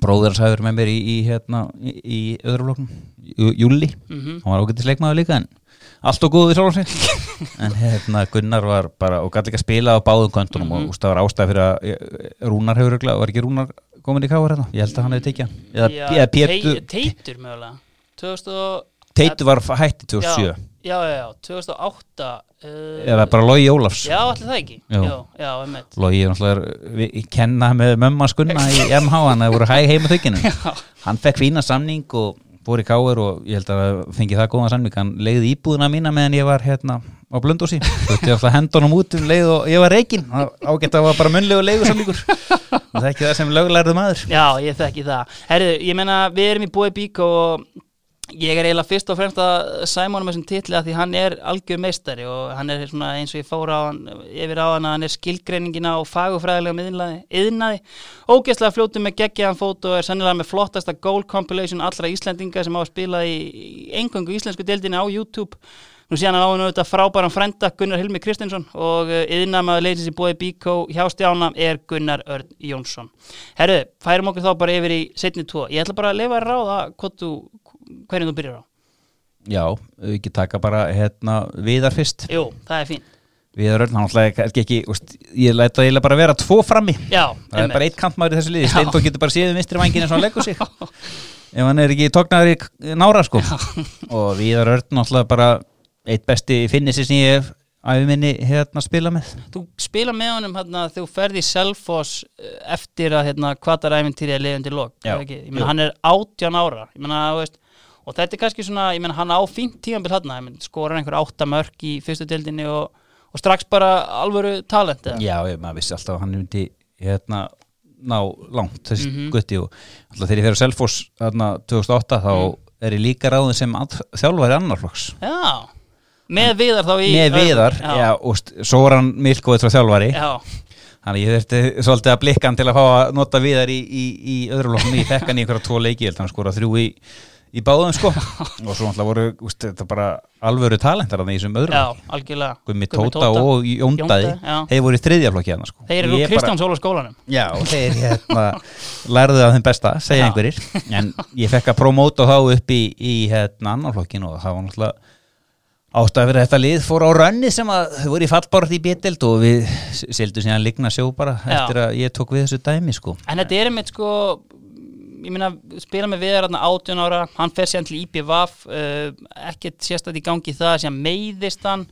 bróður hans verið með mér í, í hérna, í, í öðru flokkum, Jú- Júli mhm, hann var ágættis leikmaður líka en allt og góð við sjálfum sig en hérna Gunnar var bara og gæti ekki að spila á báðum köntunum Mhm. og úst, það var ástæð fyrir að eh, Rúnar hefur var ekki Rúnar komin í káar hérna, ég held að hann hefði tekið hann. Eða, Pétur, Tei- Teitur mögulega. 2000 og Teitur var hætti 2007 já, já, já, já, 2008 uh, eða bara Logi Ólafs. Já, allir það ekki. Logi er náttúrulega kenna með mömmu að skunna í MH hann það voru hæg heim á þaukinu hann fekk fína samning og fór í káir og ég held að fengi það góðan samning. Hann leiði íbúðuna mína meðan ég var hérna á blöndósi þú veist ég alltaf hendunum út um leið og ég var reikin ágætt að var bara munnlegu leigusamlingur og það er ekki það sem löglærðu maður. Já, ég þekki það. Herðu, ég meina, við erum í búið bík og ég er eiginlega fyrst og fremst að sæma honum þessum titli að því hann er algjör meistari og hann er eins og ég fór á hann yfir á hann að hann er skilgreiningin á fagufræðilega yðnaði ógeðslega fljótu með geggjaðan fót og er sennilega með flottasta goal compilation allra Íslendinga sem á að spila í, engöngu íslensku deildinni á YouTube Nú síðan á hann auðvitað frábæran frænda Gunnar Hilmi Kristinsson og yðnamaður leysins í bóði Bíkó hjá Stjána er Gunnar Örn Jónsson. Herru, færum okkur þá bara yfir í setni tvo. Ég ætla bara að lefa að ráða hvernig þú byrjar á. já, ekki taka bara hérna viðar fyrst Jú, það er fín. við erum hann alltaf ekki, úst, ég læta eiginlega bara vera tvo frammi Já, það er einmitt. bara eitt kantmaður í þessu liði Já. Steindó getur bara um vinstri vangin eins og hann leggur sig ef hann er ekki tóknaður í nára sko og við erum öll alltaf bara eitt besti finnissi sem ég hef æfi minni hérna að spila með Þú spila með honum hérna þegar þú ferði í Selfoss eh, eftir að hérna kvatar æfintýri að liðandi lok Já. er Jú. meina hann er 18 ára þú veist, og þetta er kannski svona ég meina hann á fínt tímanbíl hérna skorar einhver átta mörk í fyrstu deildinni og, og strax bara alvöru talent eða? já, ég, maður vissi alltaf að hann myndi hérna ná langt þessi Mhm. gutti og alltaf þegar ég fer á Selfoss hérna 2008 þá Mm. er ég líka ráðin sem að, þjálfari annarflokks Já, með viðar þá í með viðar, já, já, og hann milkóið frá þjálfari. Já, Þannig ég þurfti svolítið að blikka hann til að fá að nota viðar í, í, í öðru loknum ég fekk hann í einhverja tvo leiki, ég held að hann skora þrjú í, í báðum sko. Og svo alltaf voru, úst, þetta bara alvöru talentar í þessum öðru já, flokki. algjörlega. Gummi Tóta og já. þeir voru í þriðja flokki hann sko. Þeir eru úr Kristjánsóla skólanum. Já, og þeir hérna, lærðu af þeim besta, segja Já. einhverjir. En ég fekk að promóta þá upp í, í hérna annar flokkin og það var náttúrulega ástæða fyrir þetta lið fór á rönni sem að þau voru í fallbárat í bétild og við sildum síðan ligna sjó bara Já. eftir að ég tók við þessu dæmi sko En þetta er einmitt sko ég meina, spila með viðar hérna 18 ára, hann fer síðan til IPVAF uh, ekkert sérstætt í gangi það síðan meiðist hann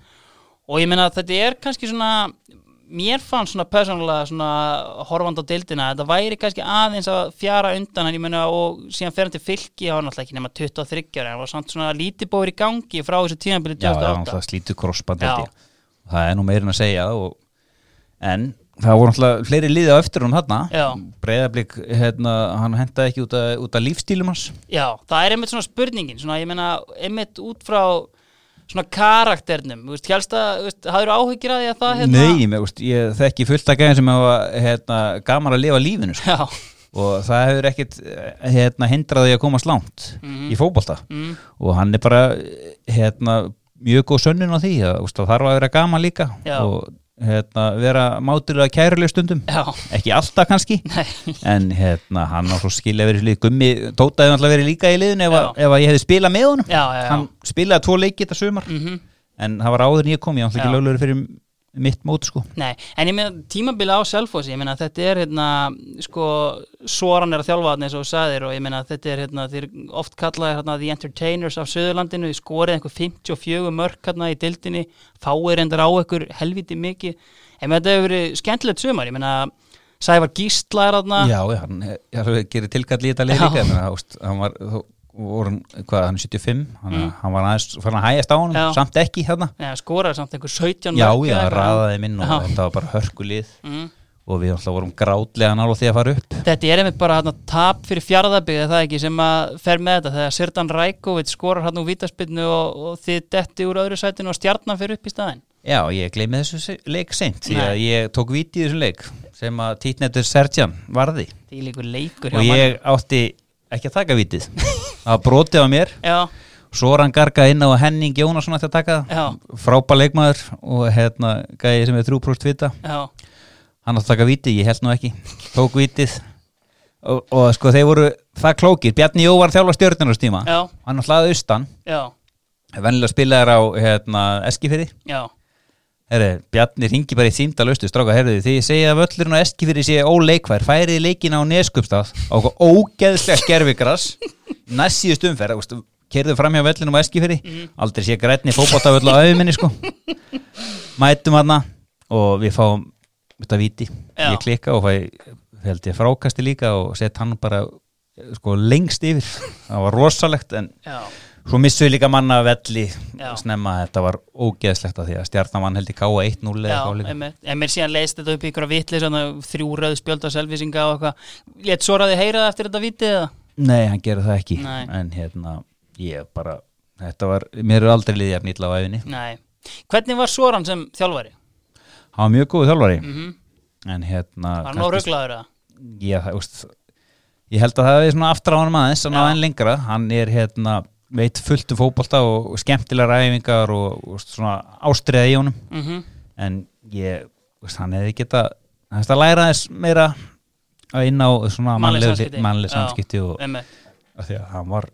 og ég meina þetta er kannski svona mér fann svona persónulega svona horfand á deildina, þetta væri kannski aðeins að fjara undan hann, ég meina og síðan fer hann til fylki, hann var náttúrulega ekki nema 23 ára, hann var samt svona lítið bóður í gangi frá þessu tíðanbili Já, það var 2008 náttúrulega slítið krossband það er nú meirinn að segja og, en það voru náttúrulega fleiri liði á eftir hún Já. Breiðablík, hérna, hann hendaði ekki út af, lífstílum hans. Já, það er einmitt svona spurningin svona, ég meina, einmitt út frá svona karakternum, þú veist, helst að veist, hafður áhyggjur að því að það hérna Nei, með, úst, ég þekki fullt að gæðin sem hefa hérna, gaman að lifa lífinu sko. Og það hefur ekkit hérna, hindraði að komast langt Mhm. í fótbolta mm, og hann er bara hérna, mjög góð sönnun á því að það þarf að vera gaman líka Já. og hérna, vera mátulega kæruleg stundum. Já, ekki alltaf kannski nei, en hérna, hann á svo skilja verið lið gummi, Tóta hefði alltaf verið líka í liðinu ef, ef ég hefði spilað með honum. Já, já, já. hann spilaði tvo leiki þetta sumar Mm en það var áður en ég kom, ég var alltaf ekki löglegur fyrir mitt mót sko. Nei, en ég meina tímabili á Selfossi, ég meina þetta er hérna, sko, Soran er að þjálfa þarna eins og þú sagðir og ég meina þetta er hérna, þeir oft kallaði hérna The Entertainers af Söðurlandinu, þið skorið einhver 54 mörk hérna í dildinni, fáir endar á einhver helviti mikið, en þetta hefur verið skemmtilegt sumar, ég meina Sævar Gísla er þarna, Já, hann er, gerir tilkall í þetta leið líka hann var þó- voru, hvað, hann er 75 hann, Mm. hann var aðeins, fann að hægast á hann Já. samt ekki hérna ja, skoraði samt einhver 17 Já, já, raðaði minn og Já. þetta var bara hörkulið Mm. og við alltaf vorum grátlega nála því að fara upp Þetta er einmitt bara hérna, tap fyrir fjárðabygð það ekki sem að fer með þetta þegar Sirdan Rækovic skorar hann úr vítaspinnu og, og þið detti úr öðru sætinu og stjarnan fyrir upp í staðinn Já, ég gleymi þessu leik seint að ég tók viti í þessum leik sem að títnetur Serjan varði er og ég átti ekki að taka vitið það var brotið á mér. Já, svo var hann gargað inn á Henning Jónasson að taka það. Frábær leikmaður og hérna gæði sem er 3% vita. Já, hann að taka vitið, ég held nú ekki. Tók vitið og, og sko þeir voru það klókir, Bjarni Jó var þjálfa stjórnarnastíma hann hlaði austan. Vennilega spilaðar á hérna, Eskifyrði já Herri, Bjarni ringi bara í símdal austu stráka, herriði, því ég segja að völlurinn á Eskifyrði sé óleikvær, færið leikina á Neskupstað á ógeðslega skerfikras næssíðust umferð, kerðu fram hjá völlunum á Eskifyrði, aldrei sé grætni fótballtaföll á auðminni sko. Mætum hana og við fáum þetta viti, Já. ég klikka og fæ held ég frákasti líka og sett hann bara sko lengst yfir. Það var rosalegt en Já, Svo missum við líka manna velli Já. snemma að þetta var ógeðslegt að því að stjarnamann held í K1-0 eða já, eitthvað líka. einmitt En mér síðan leist þetta upp í ykkur vitli svona þrjú röð spjöld á selvisinga og eitthvað Létt Soraði heyra það eftir þetta vitið eða? Nei, hann gerði það ekki Nei. en hérna, ég bara þetta var, mér er aldrei liðið jafn illa á æfinni Nei Hvernig var Soran sem þjálfari? hann var mjög góð þjálfari Mm en hérna Var hann órugglaður eða? ég, held að það er svona aftur á hann að Já. enn lengra hann er hérna, veit fullt um fótbolta og, og skemmtilegar æfingar og, og svona ástriða í honum Mm en ég, veist, hann hefði geta hann hefði að læra þess meira að inn á svona Mannleg samskipti. og af því að hann var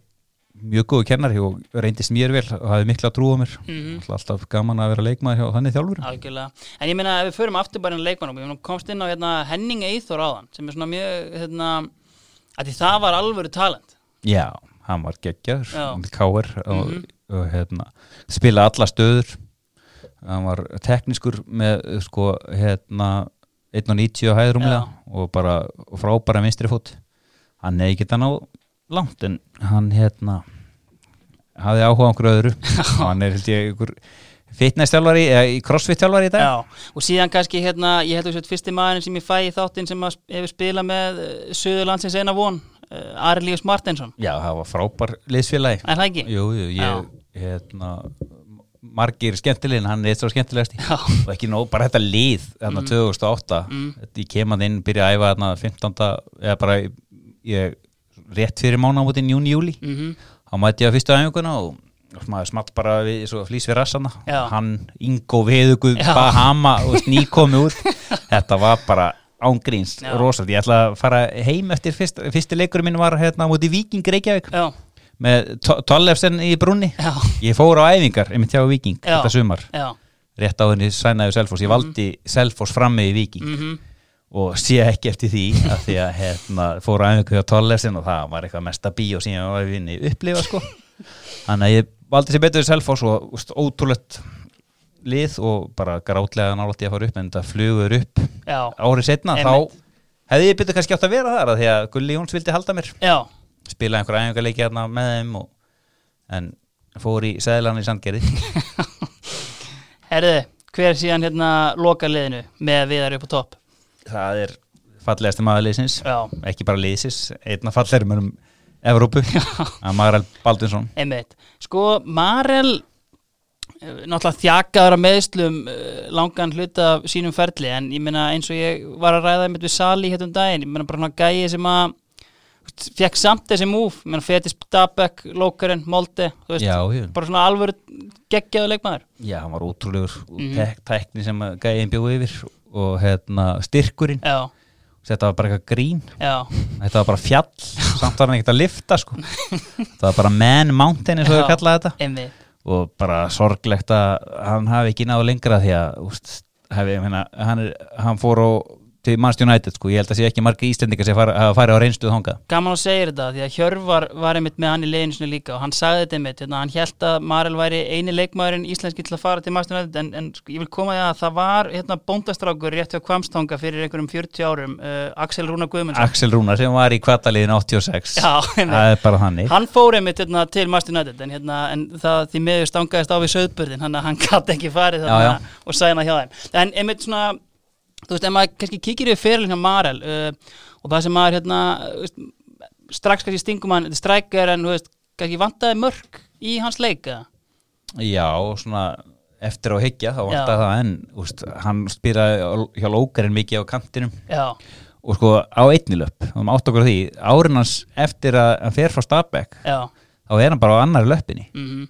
mjög góðu kennari og reyndist mér vel og hafði mikla trú á mér Mhm. alltaf gaman að vera leikmaður hjá þannig þjálfur Algjörlega. En ég meina ef við förum aftur bara ég meina komst inn á hérna, Henning Eithor áðan sem er svona mjög, hérna, það var alvöru talent. Já, hann var geggjaður káir og, Mhm. og hérna, spila alla stöður. Hann var teknískur með sko hérna 1.90 á hæðrúmlega og bara og frábæra vinstri fót. Hann er ekki þannig á langt en hann hérna hafði áhuga á einhverju öðru. Og hann er held ég einhver fitness-þjálfari eða í crossfit-þjálfari í dag. Já, og síðan kannski hérna, ég held að þessi fyrsti maðurinn sem ég fæ í þáttinn sem hefur spilað með uh, Suðurlandsins eina von, uh, Arilíus Martinsson. Já, það var frábær liðsfélagi Er það ekki? Jú, jú, ég hérna margir skemmtilegin, hann er eitt svo skemmtilegasti Já. og ekki nóg, bara þetta lið þarna 2008, Mm. ég kem að inn byrja að æfa þarna 15. eða bara ég, rétt fyrir mánaðamótin júni, júli, Mm þá mætti ég að fyrstu æfinguna og maður smalt bara við, svo flýs við rassana Já. hann, Ingo Veðugu. Bahama og nýkomi út þetta var bara ángríns rosalt, ég ætla að fara heim eftir fyrst, fyrsti leikurinn minn var hérna mútið Víking Reykjavík. Já, með To- Tollefsen í brunni já, ég fór á æfingar, einmitt hjá Viking Já. þetta sumar, já. rétt á henni sænaði Selfoss, ég valdi Selfoss frammi í Viking Mm og sé ekki eftir því að því að hérna, fór á æfingu hjá Tollefsen og það var eitthvað mesta bíó sem ég var að vinni upplifa sko. Þannig að ég valdi sér betur í Selfoss og ótrúlegt lið og bara grátlega nálætti að fara upp en þetta flugur upp Já, árið setna Einmitt. þá hefði ég betur kannski átt að vera þar af því að Gulli Jóns vildi halda mér. Já, spila einhver æfingarleiki hérna með þeim og, en fór í seðlan í Sandgerði. Herðu, hver síðan hérna loka liðinu með viðar upp á topp? það er fallegasti maður liðsins. Já, ekki bara liðsins, einna fallegri mönnum Evrópu, að Marel Baldunsson einmitt. Sko, Marel náttúrulega þjakaður að meðslum eh, langan hluta sínum ferli en ég meina eins og ég var að ræða við Sali hérna um daginn, ég meina bara svona gæi sem að fekk samt þessi múf, ég meina Fetis Stabæk, Lókarinn, Molde þú veist, já, bara svona alvöru geggjaðu leikmaður. Já, hann var ótrúlegur Mhm. mm. tek, tekni sem gæðin bjóð yfir og hérna, styrkurinn. Já, þetta var bara eitthvað grín. Já, þetta var bara fjall, samt var hann ekkert að lifta sko. það var bara man mountain eins og þau kallaði þetta. einmitt og bara sorglegt að hann hafi ekki náðu lengra því að úst, hafi, meina, hann, er, hann fór á, til Manchester United sko. ég held að sé ekki marga íslendingar sem fara, farið á reynstuð þangað gaman að segja þetta því að Hjörvar var einmitt með hann í sinni líka og hann sagði þetta einmitt, hérna, hann held að Marel væri eini leikmaðurinn íslenski til að fara til Master United en, en sko, ég vil koma því að það var hérna, bóndastrákur rétt hjá Kvamstanga fyrir einhverjum 40 árum uh, Axel Rúna Guðmundsson Axel Rúnar sem var í kvartaliðin 86 Já, einmitt. það er bara þannig hann fór einmitt hérna, til Master United en, hérna, en það því miður stangaðist á við söðburðin hann, hann gæti ekki farið Já, já. og sæna hjá þeim en einmitt svona þú veist, ef maður kannski kíkir yfir fyrirlin hjá Marel uh, og það sem maður hérna, veist, strax kannski stingum hann, þetta strækjar en veist, kannski vantaði mörg í hans leik eða? já, svona eftir á hyggja þá Já. vantar það en úst, hann spýraði hjá lókarinn mikið á kantinum. Já, og sko á einni löpp og átt okkur á því, árin hans eftir að hann fer frá Stabæk já, þá er hann bara á annari löppinni. Mhm,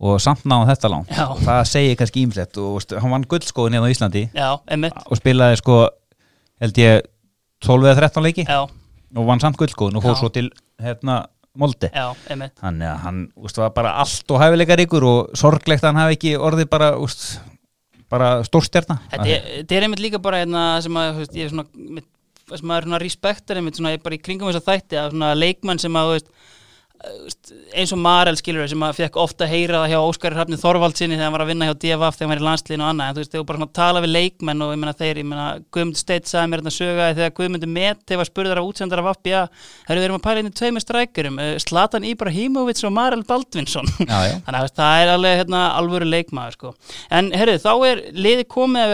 og samt náðum þetta langt. Já. það segir kannski ímsett og hann vann guldskóðin hérna á Íslandi. Já, og spilaði sko held ég 12 eða 13 leiki. Já, og vann samt guldskóðin og Já. svo til hérna Molde. Þannig að hann úst, var bara allt og hæfileika ríkur og sorglegt að hann hafi ekki orðið bara úst, bara stórstjarna. Þetta er, þetta er einmitt líka bara hérna sem að, veist, ég er svona, mitt, sem maður svona respektar einmitt svona bara í kringum þess að þætti að svona leikmann sem að, veist, eins og Marel skilur sem að fekk ofta að heyra það hjá Óskari Hrafni Þorvaldsinni þegar hann var að vinna hjá DFF þegar hann var í landsliðinu og annað, en þú veist, þegar þú bara svona tala við leikmenn og ég meina þeir, ég meina Guðmund Steit sagði mér þetta sögaði þegar Guðmundur Met þegar var spurður af útsendara af FBA þegar við erum að pæla inn í tveimur strækjurum Slatan Ibrahimovic og Marel Baldvinsson. Þannig að það er alveg hérna, alvöru leikmaður sko. En herru, þá er liði komið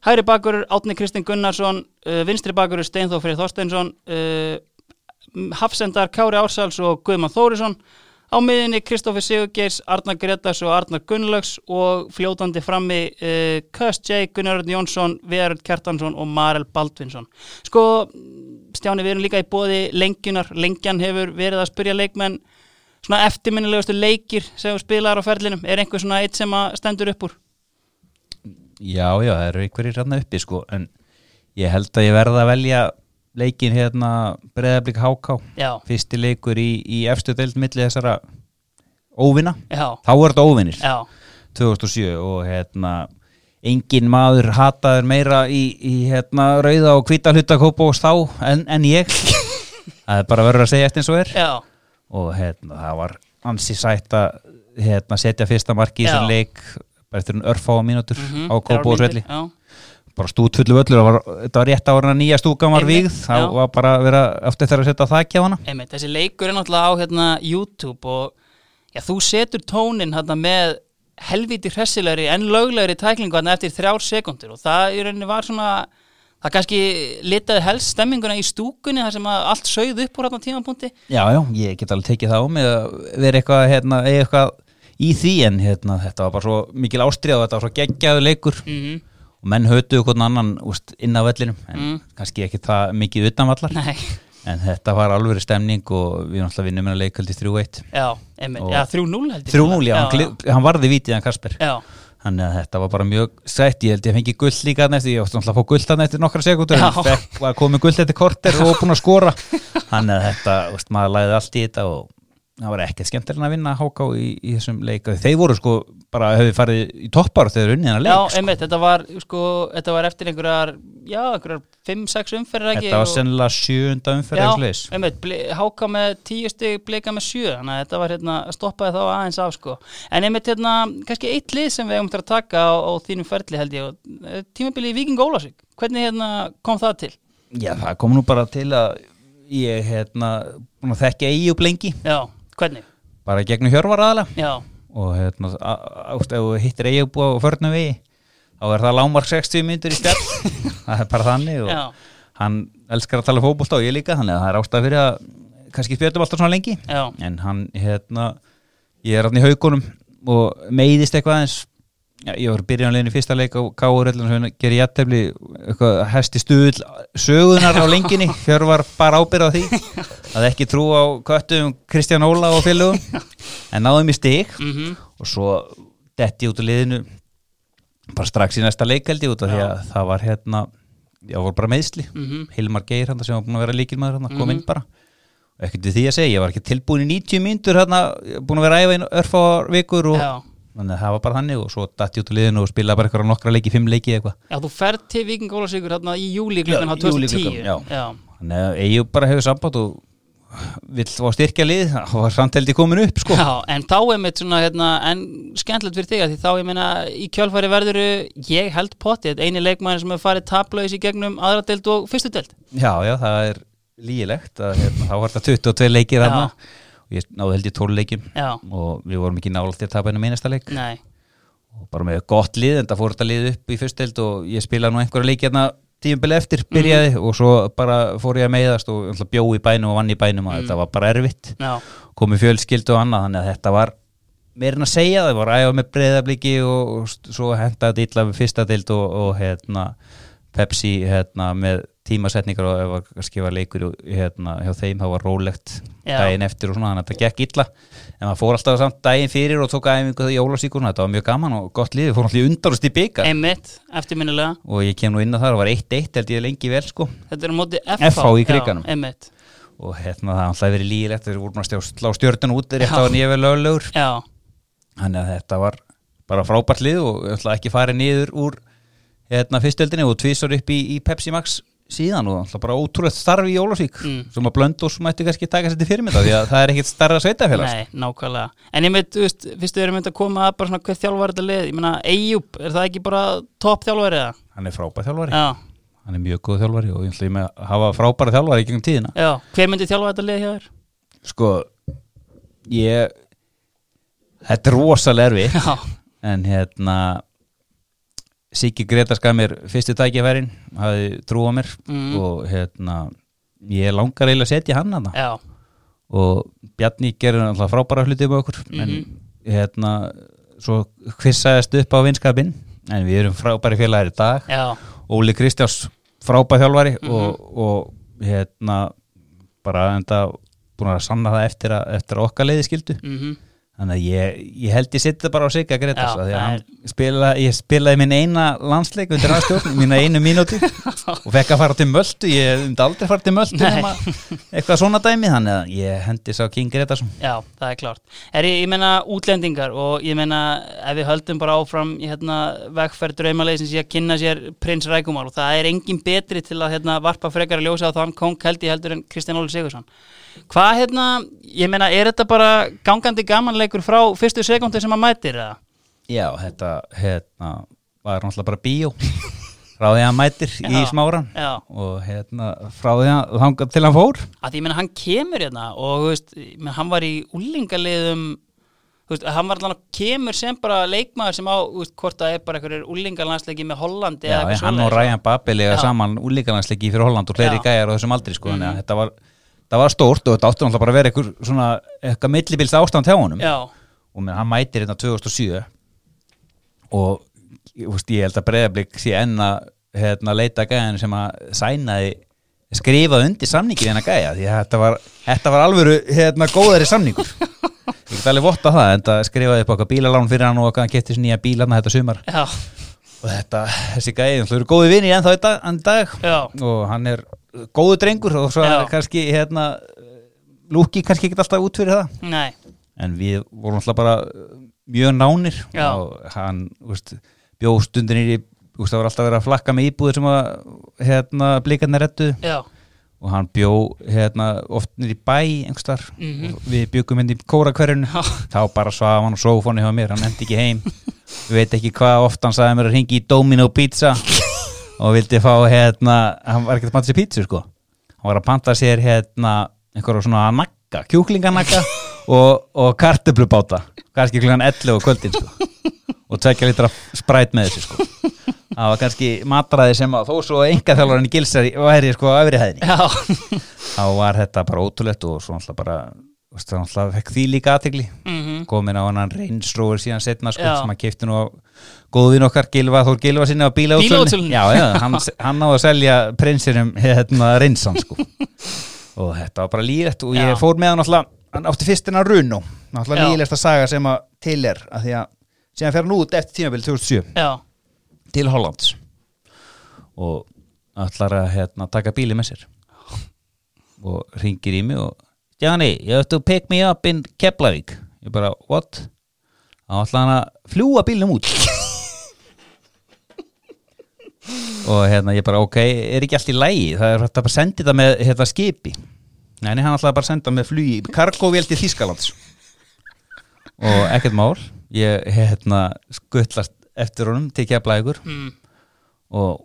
Hæri bakur Átni Kristinn Gunnarsson uh, Vinstri bakur Steinþór Freyr Þorsteinsson uh, Hafsendar Kári Ársals og Guðmann Þórisson á miðinni Kristoffer Sigurgeirs Arnar Gretars og Arnar Gunnlaugs og fljótandi frammi uh, Köst J. Gunnar Örn Jónsson Viðaröld Kjartansson og Marel Baldvinsson sko Stjáni, við erum líka í bóði lengjunar, lengjan hefur verið að spyrja leikmenn svona eftirminnilegustu leikir sem þú spilar á ferlinum, er einhver svona eitt sem að stendur upp úr? Já, já, það eru einhverjir rann uppi sko, en ég held að ég verða að velja leikin hérna Breiðablík HK já, fyrsti leikur í, í efstu deild milli þessara óvinna já, þá er þetta óvinnir já. 2007 og hérna engin maður hataður meira í, í hérna rauða og hvita hluta kópós þá en, en ég. Það er bara verður að segja eftir eins og er. Já, og hérna það var ansi sætt að hérna, setja fyrsta marki í þessum leik bara eftir en örfáa mínútur mhm, á kópósvelli já, bara stútfullu völlur, það var, þetta var rétt ára nýja stúkan var Einmitt, vígð, þá já. var bara að vera eftir þeirra að setja þakki á hana. Einmitt, þessi leikur er náttúrulega á hérna YouTube og já, þú setur tónin hérna með helviti hressilegri en löglegri tæklingu hérna eftir þrjár sekundur og það í rauninni var svona það kannski litaði helst stemminguna í stúkunni þar sem allt sögð upp úr hérna tímapunkti. Já, já, ég get alveg tekið það á mig að vera eitthvað, hérna, eitthvað í því en hérna, þetta var bara svo mikil ástrið og þetta var svo geggjaðu leikur. Mm og menn hötuðu hvern annan úst, inn á vellinum en Mm. kannski ekki það mikið utanvallar Nei, en þetta var alveg stemning og við náttúrulega vinnum en að leikaldi 3-1 já, einmitt, Og- já, 3-0 held ég 3-0, já, hann, hann varði vítið hann Kasper. Já, Þannig að þetta var bara mjög sætt, ég held ég fengi gull líka eftir, ég átti náttúrulega að fá gull þarna eftir nokkra sekundur, en var komið gull eftir korter og búin að skora. Þannig að þetta, veist, maður læði allt í þetta og það var ekkert skemmtilega að vinna HK í, í þessum leika. Þeir voru sko bara hefði farið í toppar þegar unnið hennar já, leik. sko. einmitt, þetta var sko, þetta var eftir einhverjar já, einhverjar 5-6 umferðir ekki Þetta var og- sennilega sjöunda umferð eða sliðis. Já, einmitt, háka með tíu stig, bleika með sjö þannig að þetta var hérna, stoppaði þá aðeins af sko. en einmitt hérna, kannski eitt lið sem við eigum til að taka á, á þínum ferli held ég eh, tímabili í Víking Ólasvík hvernig hérna kom það til? Já, það kom nú bara til að ég, hérna, að þekka eigi upp lengi, Já, hvernig? bara gegnum hjörvar aðalega. Já, og hérna, ást, ef þú hittir eigubúa og förnum við þá er það lámark 60 myndur í spjall það er bara þannig og já, hann elskar að tala fótbolta og ég líka þannig að það er ástæð fyrir að kannski spjöldum alltaf svona lengi. Já, en hann, hérna ég er hann í haugunum og meiðist eitthvað aðeins Já, ég var byrjanlegin í fyrsta leik á Káur sem gerir jættefli eitthvað hesti stuðl sögunar á lenginni Hjörvar bara ábyrða því að ekki trú á köttum Kristján Óla og félögum. En náðum í stig. Mhm, og svo detti út úr liðinu bara strax í næsta leikaldi út af því að það var hérna já, voru bara meðsli mhm. Hilmar Geir hann sem var búin að vera líkilmaður hann kom Mhm. inn bara. Og ekkert við því að segja, ég var ekki tilbúin í 90 mínútur hérna, búin að vera æfa í örfá vikur og Já, þannig að það var bara þannig og svo datti út úr liðinu og spilaði bara eitthvað nokkra leiki, fimm leiki eitthvað já, þú ferð til Víking Ólasvíkur hérna í júli klukkan á 2010 júlí klukkan, já. já, þannig að Eyjub bara hefur samband og vill að styrkja lið það var samteldi komin upp sko Já, en þá er mitt svona, hérna, en skemmtilegt fyrir þig að því þá, ég meina, í kjálfæri verður ég held pottið, eini leikmæður sem hefur farið taplaus í gegnum aðra deild og fyrstu deild. Já, já, það er lígilegt að hérna, þá var þetta 22 leikir Já. þarna og ég náði held ég 12 leikjum Já, og við vorum ekki nálægt til að tapa einu minnasta leik. Nei, og bara með gott lið, en það fór þetta lið upp í fyrsteld og ég spilaði nú einhverja leiki hérna tímabili eftir, byrjaði og svo bara fór ég að meiðast og náttúrulega bjó í bænum og vann í bænum og þetta var bara erfitt. Já, komið fjölskyldu og annað, þannig að þetta var meirinn að segja, það var að æfa með breyðabliki og, og svo henda þetta illa við fyrsta deild og, og hérna Pepsi hérna með tímasetningar og ef kannski var leikur hérna, hjá þeim, það var rólegt Já. daginn eftir og svona, þannig að þetta gekk illa. En maður fór alltaf samt daginn fyrir og tók æfingu í jólasíkur, þetta var mjög gaman og gott liði, fór alltaf í undarust í byggar og ég kem nú inn að það og var 1-1 held ég lengi vel sko. Er á FH. Í einmitt, og hérna það alltaf verið lígilegt þeir voru búin að slá stjörnun út rétt á löglegur. Já, þannig að þetta var bara frábært lið og ekki farið niður úr hérna fyrstöldinni og tvísar upp í, í Pepsi Max síðan og ætla bara ótrúlegt starf í Jólasvík Mm. sem að Blöndós mætti kannski taka sér til fyrirmynda því að það er ekkit starra sveitafélags nei, nákvæmlega. En ég veit, þú veist, fyrstu erum við að koma að bara svona hvað þjálfari þetta lið, ég meina, Eyjup, er það ekki bara topp þjálfari eða? hann er frábært þjálfari, Já, hann er mjög góð þjálfari og ég ætla ég með að hafa frábæra þjálfari í gegnum tíðina já, hver myndi þjálfa þetta lið hjá þér? sko ég þetta er rosalega erfi Já, en hérna Siggi Greta skað mér fyrstu tækifærin hafði trú á mér Mm. og hérna ég langar eiginlega að setja hann hana já, og Bjarni gerir alltaf frábæra hluti um okkur Mhm. en hérna svo kvissaðist upp á vinskapin en við erum frábæri félagir í dag já, Óli Kristjáns frábær þjálfari Mhm. og, og hérna bara enda búin að sanna það eftir að, eftir að okkar leiði skildu mhm, Þannig að ég, ég held ég sitta bara á sig að greita þess að spila, ég spilaði minn eina landsleik undir aðstjórn, mína einu mínúti og fekk að fara til Möldu, ég myndi aldrei fara til Möldu eitthvað svona dæmi, þannig að ég hendi sá King Gretarsson. Já, það er klárt. Er ég, ég meina útlendingar og ég meina ef við höldum bara áfram í hérna vegferð draumalegin sem sé að kynna sér prins Rækumál og það er engin betri til að hérna varpa frekar að ljósa á þann kong held ég heldur en Kristján Óli Sigursson. Hvað hérna, ég meina er þetta bara gangandi gamanleikur frá fyrstu sekundu sem að mætir eða? Já, þetta hérna, var náttúrulega bara bíó frá því að hann mætir í Já, smáran já. og hérna, frá því að þangað til hann fór. Að ég meina hann kemur hérna og veist, meina, hann var í úlingaliðum veist, hann var allan kemur sem bara leikmaður sem á, veist, hvort það er bara einhverjir úlingalandsleiki með Hollandi Já, eða hann og svoleiðis. Ryan Babel Já. saman úlíkalansleiki fyrir Holland og fleiri Já. gæjar á þessum aldri sko, að þetta var, þetta var stórt og þetta áttur náttúrulega bara að vera eitthvað svona eitthvað millibils ástand hjá honum. Já, og menn, hann mætir hérna 2007 og veist, ég held að breyðablík sé enn að hérna, leita gæjan sem að sænaði skrifa undir samningi við hennar gæja því að þetta var, þetta var alvöru hérna, góðari samningur. Ég get alveg votta það en það skrifaði upp okkar bílalán fyrir hann og hann getið sér nýja bílarna þetta sumar. Já, og þetta, þessi gæði, þú eru góði vinni ennþá í dag, enn dag. Já, og hann er góðu drengur og svo Já. kannski hérna, lúki kannski ekki alltaf út fyrir það nei en við vorum alltaf bara uh, mjög nánir Já. og hann úst, bjó stundin í úst, það var alltaf verið að flakka með íbúðir sem að hérna, blikarnir rettu Já, og hann bjó hérna, oft í bæ einhverstar Mhm. og við byggum inn í kórakverjun Já. þá bara svaf hann og sófónu hjá mér hann endi ekki heim ég veit ekki hvað oft hann sagði mér að ringi í Domino Pizza og vildi fá hérna hann var ekki að panta sér pítsu sko. Hann var að panta sér hérna einhverja svona nakka, kjúklinganakka og, og kartöflubáta. Kannski klukkan 11 á kvöldin sko. Og tvekja litra spræt með þessu sko. Það var kannski matræði sem að þó svo enga þjálfarinn í gilsari væri sko öfri hæðinni. Þá var þetta bara ótrúlegt og svo alltaf bara alltaf fekk því líka aðtegli mhm, komin á hann reynsróður síðan setna sko, Já. sem að keipti nú á góðvin okkar Gilva Þór Gilva sinni á já, hann, hann á að selja prinsinum hérna reynsan sko. Og þetta var bara líðrætt og ég Já. fór með hann alltaf hann átti fyrstina Runo Já. líðræsta saga sem að til er að því að síðan fer hann út eftir tímabil 2007 Já, til Hollands og ætlar að hérna, taka bíli með sér. Og ringir í mig og Johnny, you have to pick me up in Keflavík. Ég bara, what? Þá ætla hann að fljúa bílnum út. Og hérna ég bara, ok er ekki allt í lægi, það er hægt að bara sendi það með hérna, skipi. Nei, hann ætlaði bara að senda með flugi kargóvél til Þískalands og ekkert mál. Ég hérna skuttlast eftir honum til Keflavíkur. Mm, og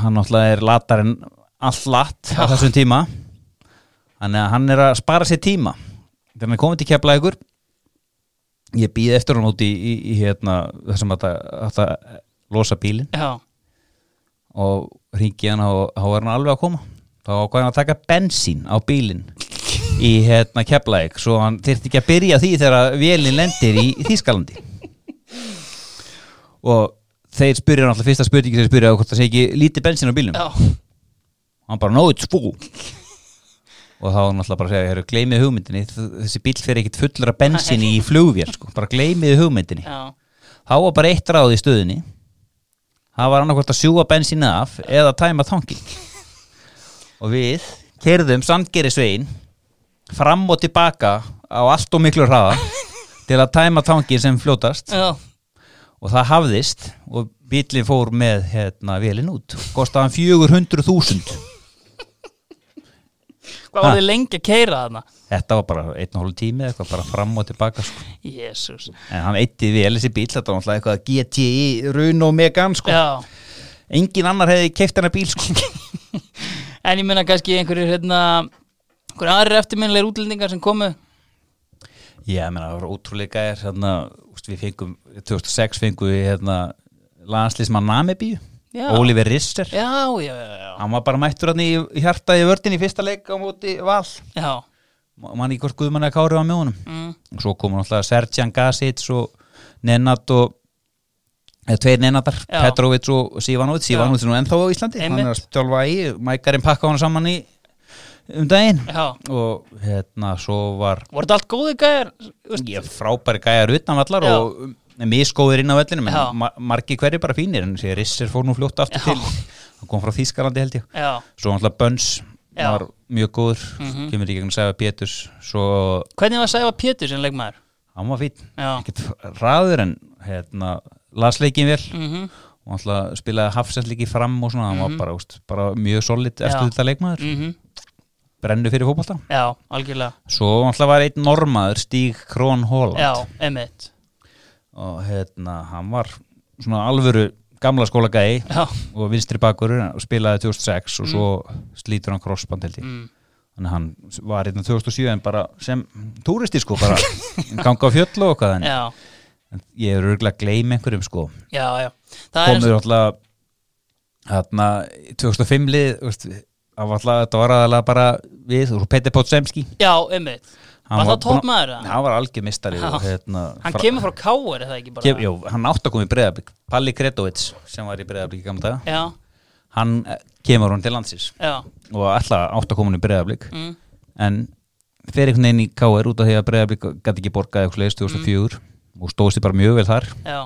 hann náttúrulega er latar en allt lat á þessum tíma. Þannig að hann er að spara sér tíma. Þegar hann er komið til Keflavíkur ég býð eftir hann út í, í, í hérna, þessum að það losa bílinn. Já, og ringi hann og þá var hann alveg að koma. Þá ákvað hann að taka bensín á bílinn í hérna Keflavík. Svo hann þyrfti ekki að byrja því þegar vélinn lendir í Þýskalandi. Og þeir spyrja náttúrulega fyrsta spurningi þeir spyrja hvort það sé ekki lítið bensín á já, hann bara no it's full og þá náttúrulega bara segja, heru, gleymið hugmyndinni. Þessi bíl fer ekkit fullur af bensinni í flugvél sko, bara gleymið hugmyndinni. Já, þá var bara eitt ráð í stöðinni það var annarkvort að sjúga bensinni af eða tæma tankin og við kerðum sandgerisvegin fram og tilbaka á allt og miklu hraða til að tæma tankin sem fljótast. Já, og það hafðist og bílinn fór með hérna velin út. Kostaði hann 400.000 hvað var þið lengi að keira þarna? þetta var bara einn og hálf tími eitthvað bara fram og tilbaka sko. Jésús, en hann eitti vel þessi bíl þetta var náttúrulega eitthvað GTI Runo Megan sko. já engin annar hefði keift hennar bíl sko. En ég meina kannski einhverjir hérna einhverjir aðrir eftirminnilegir útlendingar sem komu Já, ég meina, það var ótrúlega gæðir hérna, við fengum, 2006 fengum við hérna, landslýsmann Namibíu. Oliver Risser Já, já, já, hann var bara mættur hann í í hjarta í vördin í fyrsta leik á móti val já. mann í hvort Guðmann að kári á mjónum Mm. og svo kom náttúrulega Serjan Gasic og Nenad og eða tveir Nenatar, Já. Petrovic og Sivanovic, Sivanovic er nú ennþá á Íslandi Einmitt. hann er að stjálfa í, mækarinn pakka hann saman í um daginn Já, og hérna svo var voru þetta allt góði gæjar? frábæri gæjar utan vallar Já. og misgóðir inn á vellinum Já. en ma margi hverju bara fínir en þessi Risser fór nú fljótt aftur Já. til. Hann kom frá Þýskalandi held ég. Já, svo náttúrulega Bönns var mjög góður Mhm. kemur í gegnum Sæfa Péturs svo hvernig var Sæfa Pétur sem leikmaður? hann var fín ekkert hraður en hérna las leikin vel. Mhm, og náttúrulega spilaði hafsend líki fram og svona hann var bara, úst, bara mjög solid eftir þetta leikmaður. Mhm, brennu fyrir fótbolta. Já, algjörlega. Svo náttúrulega var einn normaður Stíg Krón Hóland Já, emitt og hérna hann var svona alvöru gamla skóla gæi og vinstri bakur og spilaði 2006 og svo slítur hann crossband held ég. Mm, þannig að hann var hérna 2007 en bara sem túristi sko bara ganga á fjöll og okkar en já, en ég er örgulega að gleyma einhverjum sko. Já, já. Komur alltaf hérna 2005 lið það var alltaf, þetta var aðalega bara við og Petir Potsemski Já, Hann Var var það toppmaður? eða? hann var algjör mistari hérna, Hann kemur frá Káur, er það ekki bara? kem, jú, hann átt að koma í breyðablík Palli Kretovits sem var í breyðablík í gamla daga. Já, hann eh, kemur hún til landsins já, og alltaf átt að koma hún í breyðablík mm, en fer einhvern veginn í KR út af því að breyðablík gæti ekki borgað eitthvað leiðist 2004 og stóðst þið bara mjög vel þar. Já.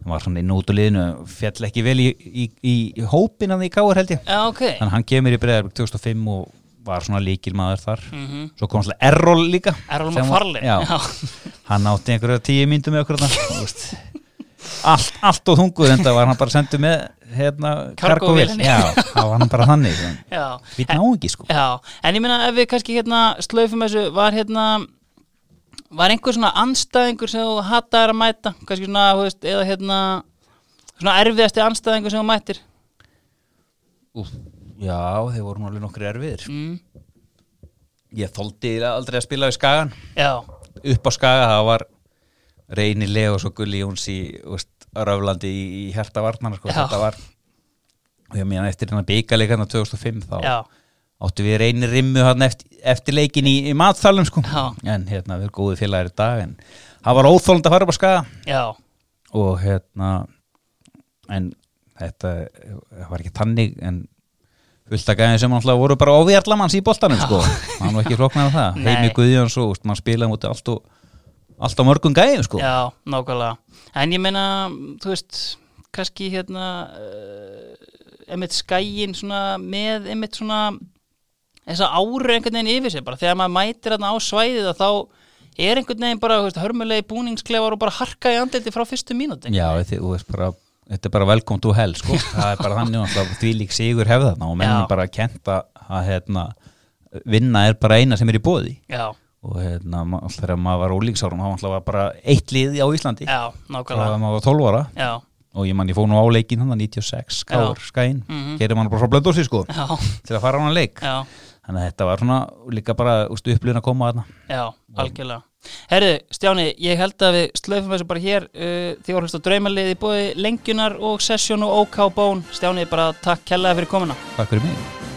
Hann var svona úr liðinu fjall ekki vel í, í, í, í hópin hann í KR held ég. Já, ok. Þannig að hann kemur í breyðablík 2005 og var svona líkil maður þar. Mm svo kom alltaf Errol líka Errol McFarlane. Hann átti einhverja tíu myndum með okkur allt, allt og þunguð en það var hann bara sendur með hérna, já, það var hann bara þannig við ná ekki sko. Já En ég meina ef við kannski hérna slöfum þessu Var hérna Var einhver svona anstæðingur sem þú hataðir að mæta? Kannski svona, veist, eða hérna Svona erfiðasti anstæðingur sem þú mættir? Úf, já, þeir voru alveg nokkri erfiðir. Mm, ég þoldi aldrei að spila við Skagan. Já, upp á Skaga, það var Reyni Leos og Gulli Jóns í Röflandi í, í Herta Varnar sko, þetta var og ég meina eftir hérna byggaleikarna 2005 þá já, áttu við Reyni Rimmu eftir, eftir leikin í, í matþalum sko. En hérna við erum góði félagir í dag en það var óþólnd að fara upp á Skaga. Já. Og hérna en þetta var ekki tannig en fullt að gæði sem alltaf voru bara ofjarlamanns í boltanum sko, það var ekki floknar af það. Heimi Guðjóns og maður spilaði mútið allt og allt á mörgum gæðum sko. Já, nákvæmlega. En ég meina, þú veist kannski hérna uh, einmitt skæin svona með einmitt svona þessa áru einhvern veginn yfir sig bara þegar maður mætir þarna á svæðið að þá er einhvern veginn bara hörmulegi búningsklefar og bara harka í andliti frá fyrstu mínúti Já, þú veist bara þetta er bara velkom to hell sko. Það er bara þannig að því lík sigur hefða þarna og mennum bara að kenta að hérna, vinna er bara eina sem er í bóði Já, og hérna, þegar maður var ólíksárum þá var bara eitt lið á Íslandi. Já, þá nákvæmlega maður var 12 ára. Já, og ég man ég fóð nú á leikin hann 96 skáur skæin, mm. -hmm. mann bara frá blöndósi sko til að fara á hann leik. Já. Þannig að þetta var svona líka bara upplýðin að koma þarna. Já, algjörlega. Herðu, Stjáni, ég held að við slöfum þessu bara hér uh, því hlust á draumalið í bóði lengjunar og sessjón og OK bón. Stjáni, bara takk kærlega fyrir komuna. Takk fyrir mig